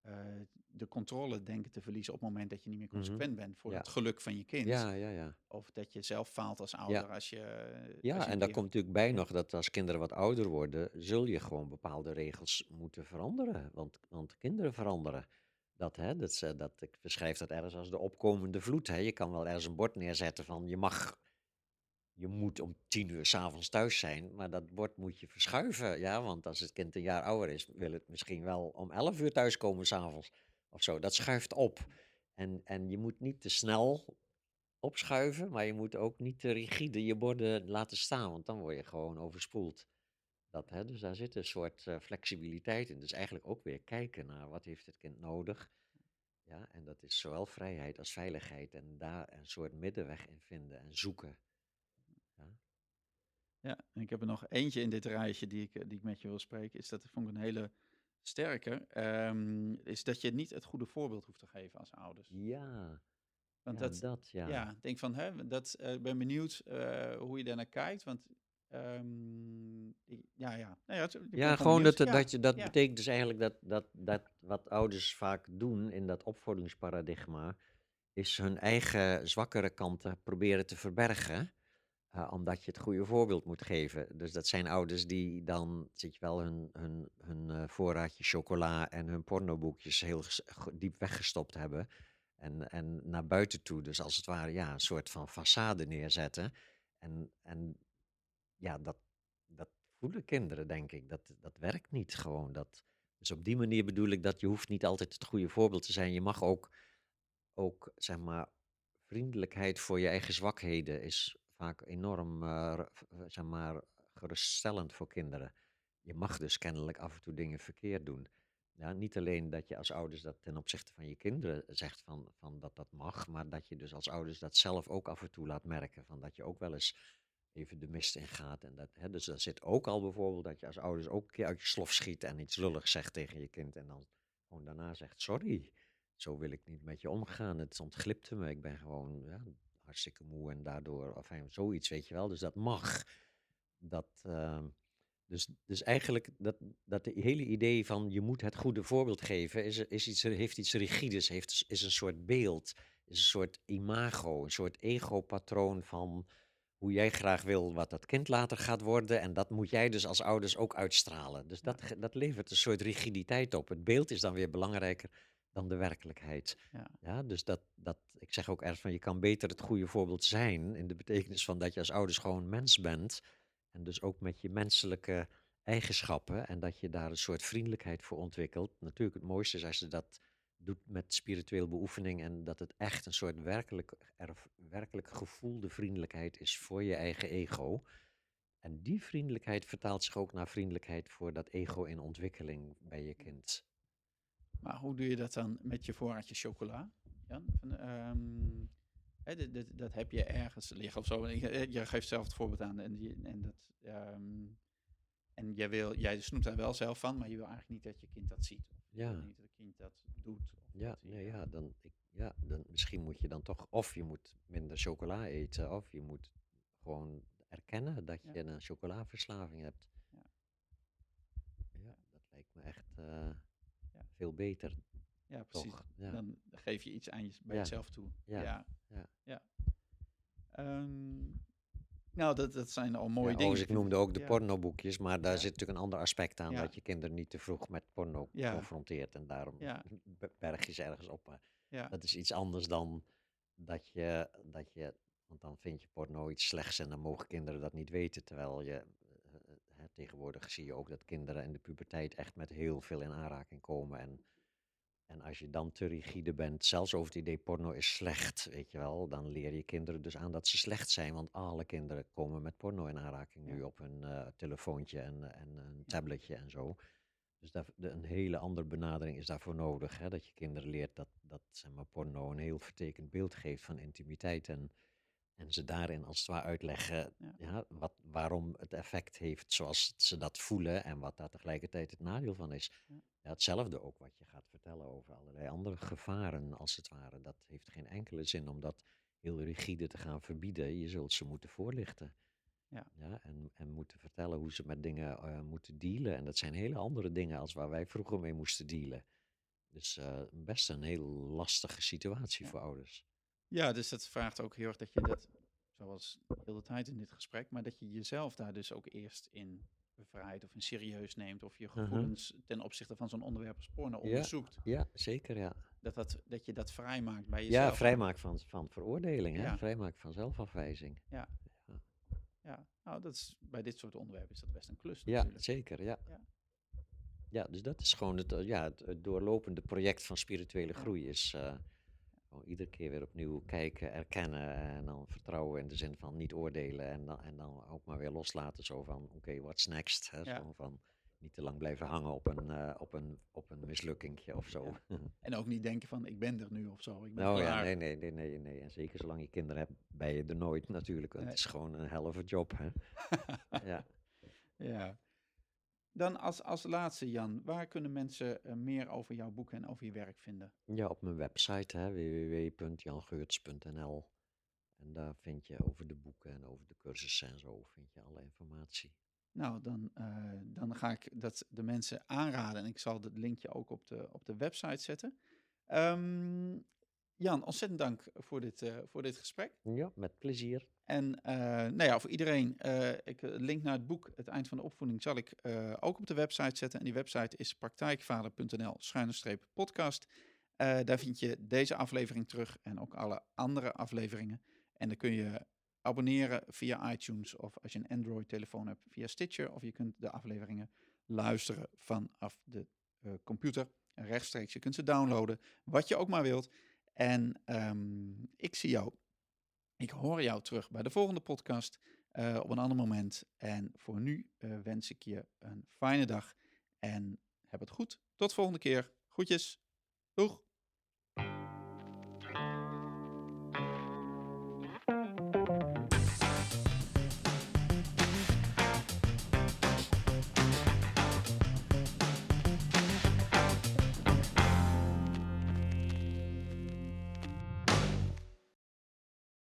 [SPEAKER 1] eh, de controle denken te verliezen op het moment dat je niet meer
[SPEAKER 2] Mhm.
[SPEAKER 1] consequent bent voor
[SPEAKER 2] Ja.
[SPEAKER 1] het geluk van je kind.
[SPEAKER 2] Ja, ja, ja.
[SPEAKER 1] Of dat je zelf faalt als ouder als je.
[SPEAKER 2] Ja,
[SPEAKER 1] als je
[SPEAKER 2] en daar komt natuurlijk bij nog dat als kinderen wat ouder worden, zul je gewoon bepaalde regels moeten veranderen. Want, want kinderen veranderen. Dat, hè, dat, dat, ik beschrijf dat ergens als de opkomende vloed. Hè. Je kan wel ergens een bord neerzetten van je mag, je moet om tien uur s'avonds thuis zijn, maar dat bord moet je verschuiven. Ja, want als het kind een jaar ouder is, wil het misschien wel om elf uur thuiskomen s'avonds of zo. Dat schuift op. En, en je moet niet te snel opschuiven, maar je moet ook niet te rigide je borden laten staan, want dan word je gewoon overspoeld. Dat, hè? Dus daar zit een soort eh, flexibiliteit in. Dus eigenlijk ook weer kijken naar wat heeft het kind nodig. Ja, en dat is zowel vrijheid als veiligheid en daar een soort middenweg in vinden en zoeken. Ja.
[SPEAKER 1] Ja, en ik heb er nog eentje in dit rijtje die ik, eh, die ik met je wil spreken. Is dat vond ik een hele sterke. ehm, is dat je niet het goede voorbeeld hoeft te geven als ouders.
[SPEAKER 2] Ja,
[SPEAKER 1] Want
[SPEAKER 2] ja,
[SPEAKER 1] dat,
[SPEAKER 2] dat, ja.
[SPEAKER 1] ja. ik denk van, hè, dat, eh, ben benieuwd eh, hoe je daarnaar kijkt. Want, ehm, ja, ja. Nou ja, het-
[SPEAKER 2] Ja, gewoon dat,
[SPEAKER 1] benieuwd.
[SPEAKER 2] dat, dat je, dat betekent dus eigenlijk dat, dat, dat wat ouders vaak doen in dat opvoedingsparadigma, is hun eigen zwakkere kanten proberen te verbergen, eh, omdat je het goede voorbeeld moet geven. Dus dat zijn ouders die dan, zit je wel, hun, hun, hun eh, voorraadje chocola en hun pornoboekjes heel diep weggestopt hebben. En, en naar buiten toe, dus als het ware, ja, een soort van façade neerzetten. En, en ja, dat, dat voelen kinderen, denk ik. Dat, dat werkt niet gewoon. Dat, dus op die manier bedoel ik dat je hoeft niet altijd het goede voorbeeld te zijn. Je mag ook, ook zeg maar, vriendelijkheid voor je eigen zwakheden is vaak enorm, eh, zeg maar, geruststellend voor kinderen. Je mag dus kennelijk af en toe dingen verkeerd doen. Ja, niet alleen dat je als ouders dat ten opzichte van je kinderen zegt van, van dat dat mag, maar dat je dus als ouders dat zelf ook af en toe laat merken. Van dat je ook wel eens even de mist in gaat. En dat, hè, dus daar zit ook al bijvoorbeeld dat je als ouders ook een keer uit je slof schiet en iets lulligs zegt tegen je kind. En dan gewoon daarna zegt, sorry, zo wil ik niet met je omgaan. Het ontglipte me, ik ben gewoon ja, hartstikke moe en daardoor, of zoiets, weet je wel. Dus dat mag. Dat, ehm, dus, dus eigenlijk dat, dat de hele idee van je moet het goede voorbeeld geven, is, is iets, heeft iets rigides, heeft, is een soort beeld, is een soort imago, een soort ego-patroon van hoe jij graag wil wat dat kind later gaat worden. En dat moet jij dus als ouders ook uitstralen. Dus dat, dat levert een soort rigiditeit op. Het beeld is dan weer belangrijker dan de werkelijkheid.
[SPEAKER 1] Ja.
[SPEAKER 2] Ja, dus dat, dat, ik zeg ook ergens van je kan beter het goede voorbeeld zijn. In de betekenis van dat je als ouders gewoon mens bent. En dus ook met je menselijke eigenschappen. En dat je daar een soort vriendelijkheid voor ontwikkelt. Natuurlijk, het mooiste is als je dat doet met spiritueel beoefening. En dat het echt een soort werkelijk, erf- werkelijk gevoelde vriendelijkheid is voor je eigen ego. En die vriendelijkheid vertaalt zich ook naar vriendelijkheid voor dat ego in ontwikkeling bij je kind.
[SPEAKER 1] Maar hoe doe je dat dan met je voorraadje chocola? Jan? Van, ehm, hè, dat, dat, dat heb je ergens liggen of zo. En Je, geeft zelf het voorbeeld aan. En, en, dat, ehm, en jij, wil, jij snoept daar wel zelf van, maar je wil eigenlijk niet dat je kind dat ziet. Of
[SPEAKER 2] Ja.
[SPEAKER 1] niet dat het kind dat doet.
[SPEAKER 2] Ja,
[SPEAKER 1] dat
[SPEAKER 2] nee,
[SPEAKER 1] eh,
[SPEAKER 2] ja, dan, ik, ja dan, misschien moet je dan toch, of je moet minder chocola eten, of je moet gewoon erkennen dat je
[SPEAKER 1] Ja.
[SPEAKER 2] een chocolaverslaving hebt.
[SPEAKER 1] Ja.
[SPEAKER 2] Ja, dat lijkt me echt eh. Veel beter,
[SPEAKER 1] Ja, precies.
[SPEAKER 2] Ja.
[SPEAKER 1] Dan geef je iets aan je, bij
[SPEAKER 2] Ja.
[SPEAKER 1] jezelf toe.
[SPEAKER 2] Ja.
[SPEAKER 1] Ja.
[SPEAKER 2] Ja.
[SPEAKER 1] Ehm, nou, dat, dat zijn al mooie dingen.
[SPEAKER 2] overigens, ik noemde ook de pornoboekjes, maar daar zit natuurlijk een ander aspect aan, dat je kinderen niet te vroeg met porno confronteert en daarom (laughs) berg je ze ergens op. Maar dat is iets anders dan dat je, dat je, want dan vind je porno iets slechts en dan mogen kinderen dat niet weten, terwijl je, tegenwoordig zie je ook dat kinderen in de puberteit echt met heel veel in aanraking komen en en als je dan te rigide bent, zelfs over het idee porno is slecht, weet je wel, dan leer je kinderen dus aan dat ze slecht zijn. Want alle kinderen komen met porno in aanraking nu op hun eh, telefoontje en, en een tabletje en zo. Dus daar, de, een hele andere benadering is daarvoor nodig. Hè? Dat je kinderen leert dat, dat zeg maar, porno een heel vertekend beeld geeft van intimiteit. En, en ze daarin als het ware uitleggen
[SPEAKER 1] Ja.
[SPEAKER 2] ja. wat, waarom het effect heeft zoals ze dat voelen. En wat daar tegelijkertijd het nadeel van is.
[SPEAKER 1] Ja.
[SPEAKER 2] Ja, hetzelfde ook wat je gaat vertellen over allerlei andere gevaren, als het ware. Dat heeft geen enkele zin om dat heel rigide te gaan verbieden. Je zult ze moeten voorlichten.
[SPEAKER 1] Ja.
[SPEAKER 2] en, en moeten vertellen hoe ze met dingen eh, moeten dealen. En dat zijn hele andere dingen als waar wij vroeger mee moesten dealen. Dus eh, best een heel lastige situatie
[SPEAKER 1] Ja.
[SPEAKER 2] voor ouders.
[SPEAKER 1] Ja, dus dat vraagt ook heel erg dat je dat, zoals heel de tijd in dit gesprek, maar dat je jezelf daar dus ook eerst in bevrijdt of in serieus neemt of je
[SPEAKER 2] Mhm.
[SPEAKER 1] gevoelens ten opzichte van zo'n onderwerp als porno
[SPEAKER 2] Ja.
[SPEAKER 1] onderzoekt.
[SPEAKER 2] Ja, zeker ja.
[SPEAKER 1] Dat, dat, dat je dat vrijmaakt bij jezelf.
[SPEAKER 2] Ja, vrijmaak van, van veroordeling, hè?
[SPEAKER 1] Ja.
[SPEAKER 2] vrijmaak van zelfafwijzing.
[SPEAKER 1] Ja, nou, dat is, bij dit soort onderwerpen is dat best een klus
[SPEAKER 2] Ja, zeker, ja.
[SPEAKER 1] Ja.
[SPEAKER 2] Ja, dus dat is gewoon het, eh, ja, het, doorlopende project van spirituele
[SPEAKER 1] Ja.
[SPEAKER 2] groei. Is eh, gewoon iedere keer weer opnieuw kijken, erkennen en dan vertrouwen in de zin van niet oordelen. En dan, en dan ook maar weer loslaten zo van, oké, what's next? Hè?
[SPEAKER 1] Ja.
[SPEAKER 2] Zo van, niet te lang blijven hangen op een, eh, op een, op een mislukkingje of zo. (laughs)
[SPEAKER 1] En ook niet denken van, ik ben er nu of zo. Ik ben
[SPEAKER 2] nou ja, nee, nee, nee, nee, nee. En zeker zolang je kinderen hebt, ben je er nooit natuurlijk.
[SPEAKER 1] Nee.
[SPEAKER 2] Het is gewoon een helft job, hè. (laughs) ja.
[SPEAKER 1] Ja. Dan als, als laatste, Jan, waar kunnen mensen eh, meer over jouw boeken en over je werk vinden?
[SPEAKER 2] Ja, op mijn website hè, www.jangeurts.nl. En daar vind je over de boeken en over de cursussen en zo, vind je alle informatie.
[SPEAKER 1] Nou, dan, eh, dan ga ik dat de mensen aanraden en ik zal het linkje ook op de, op de website zetten. Ehm, Jan, ontzettend dank voor dit, eh, voor dit gesprek.
[SPEAKER 2] Ja, met plezier.
[SPEAKER 1] En eh, nou ja, voor iedereen, eh ik, eh, link naar het boek Het Eind van de Opvoeding zal ik eh, ook op de website zetten. En die website is praktijkvader.nl podcast. Eh, daar vind je deze aflevering terug en ook alle andere afleveringen. En dan kun je abonneren via iTunes of als je een Android-telefoon hebt via Stitcher. Of je kunt de afleveringen luisteren vanaf de eh, computer rechtstreeks. Je kunt ze downloaden, wat je ook maar wilt. En ehm, ik zie jou ik hoor jou terug bij de volgende podcast eh, op een ander moment. En voor nu eh, wens ik je een fijne dag en heb het goed. Tot volgende keer. Groetjes. Doeg.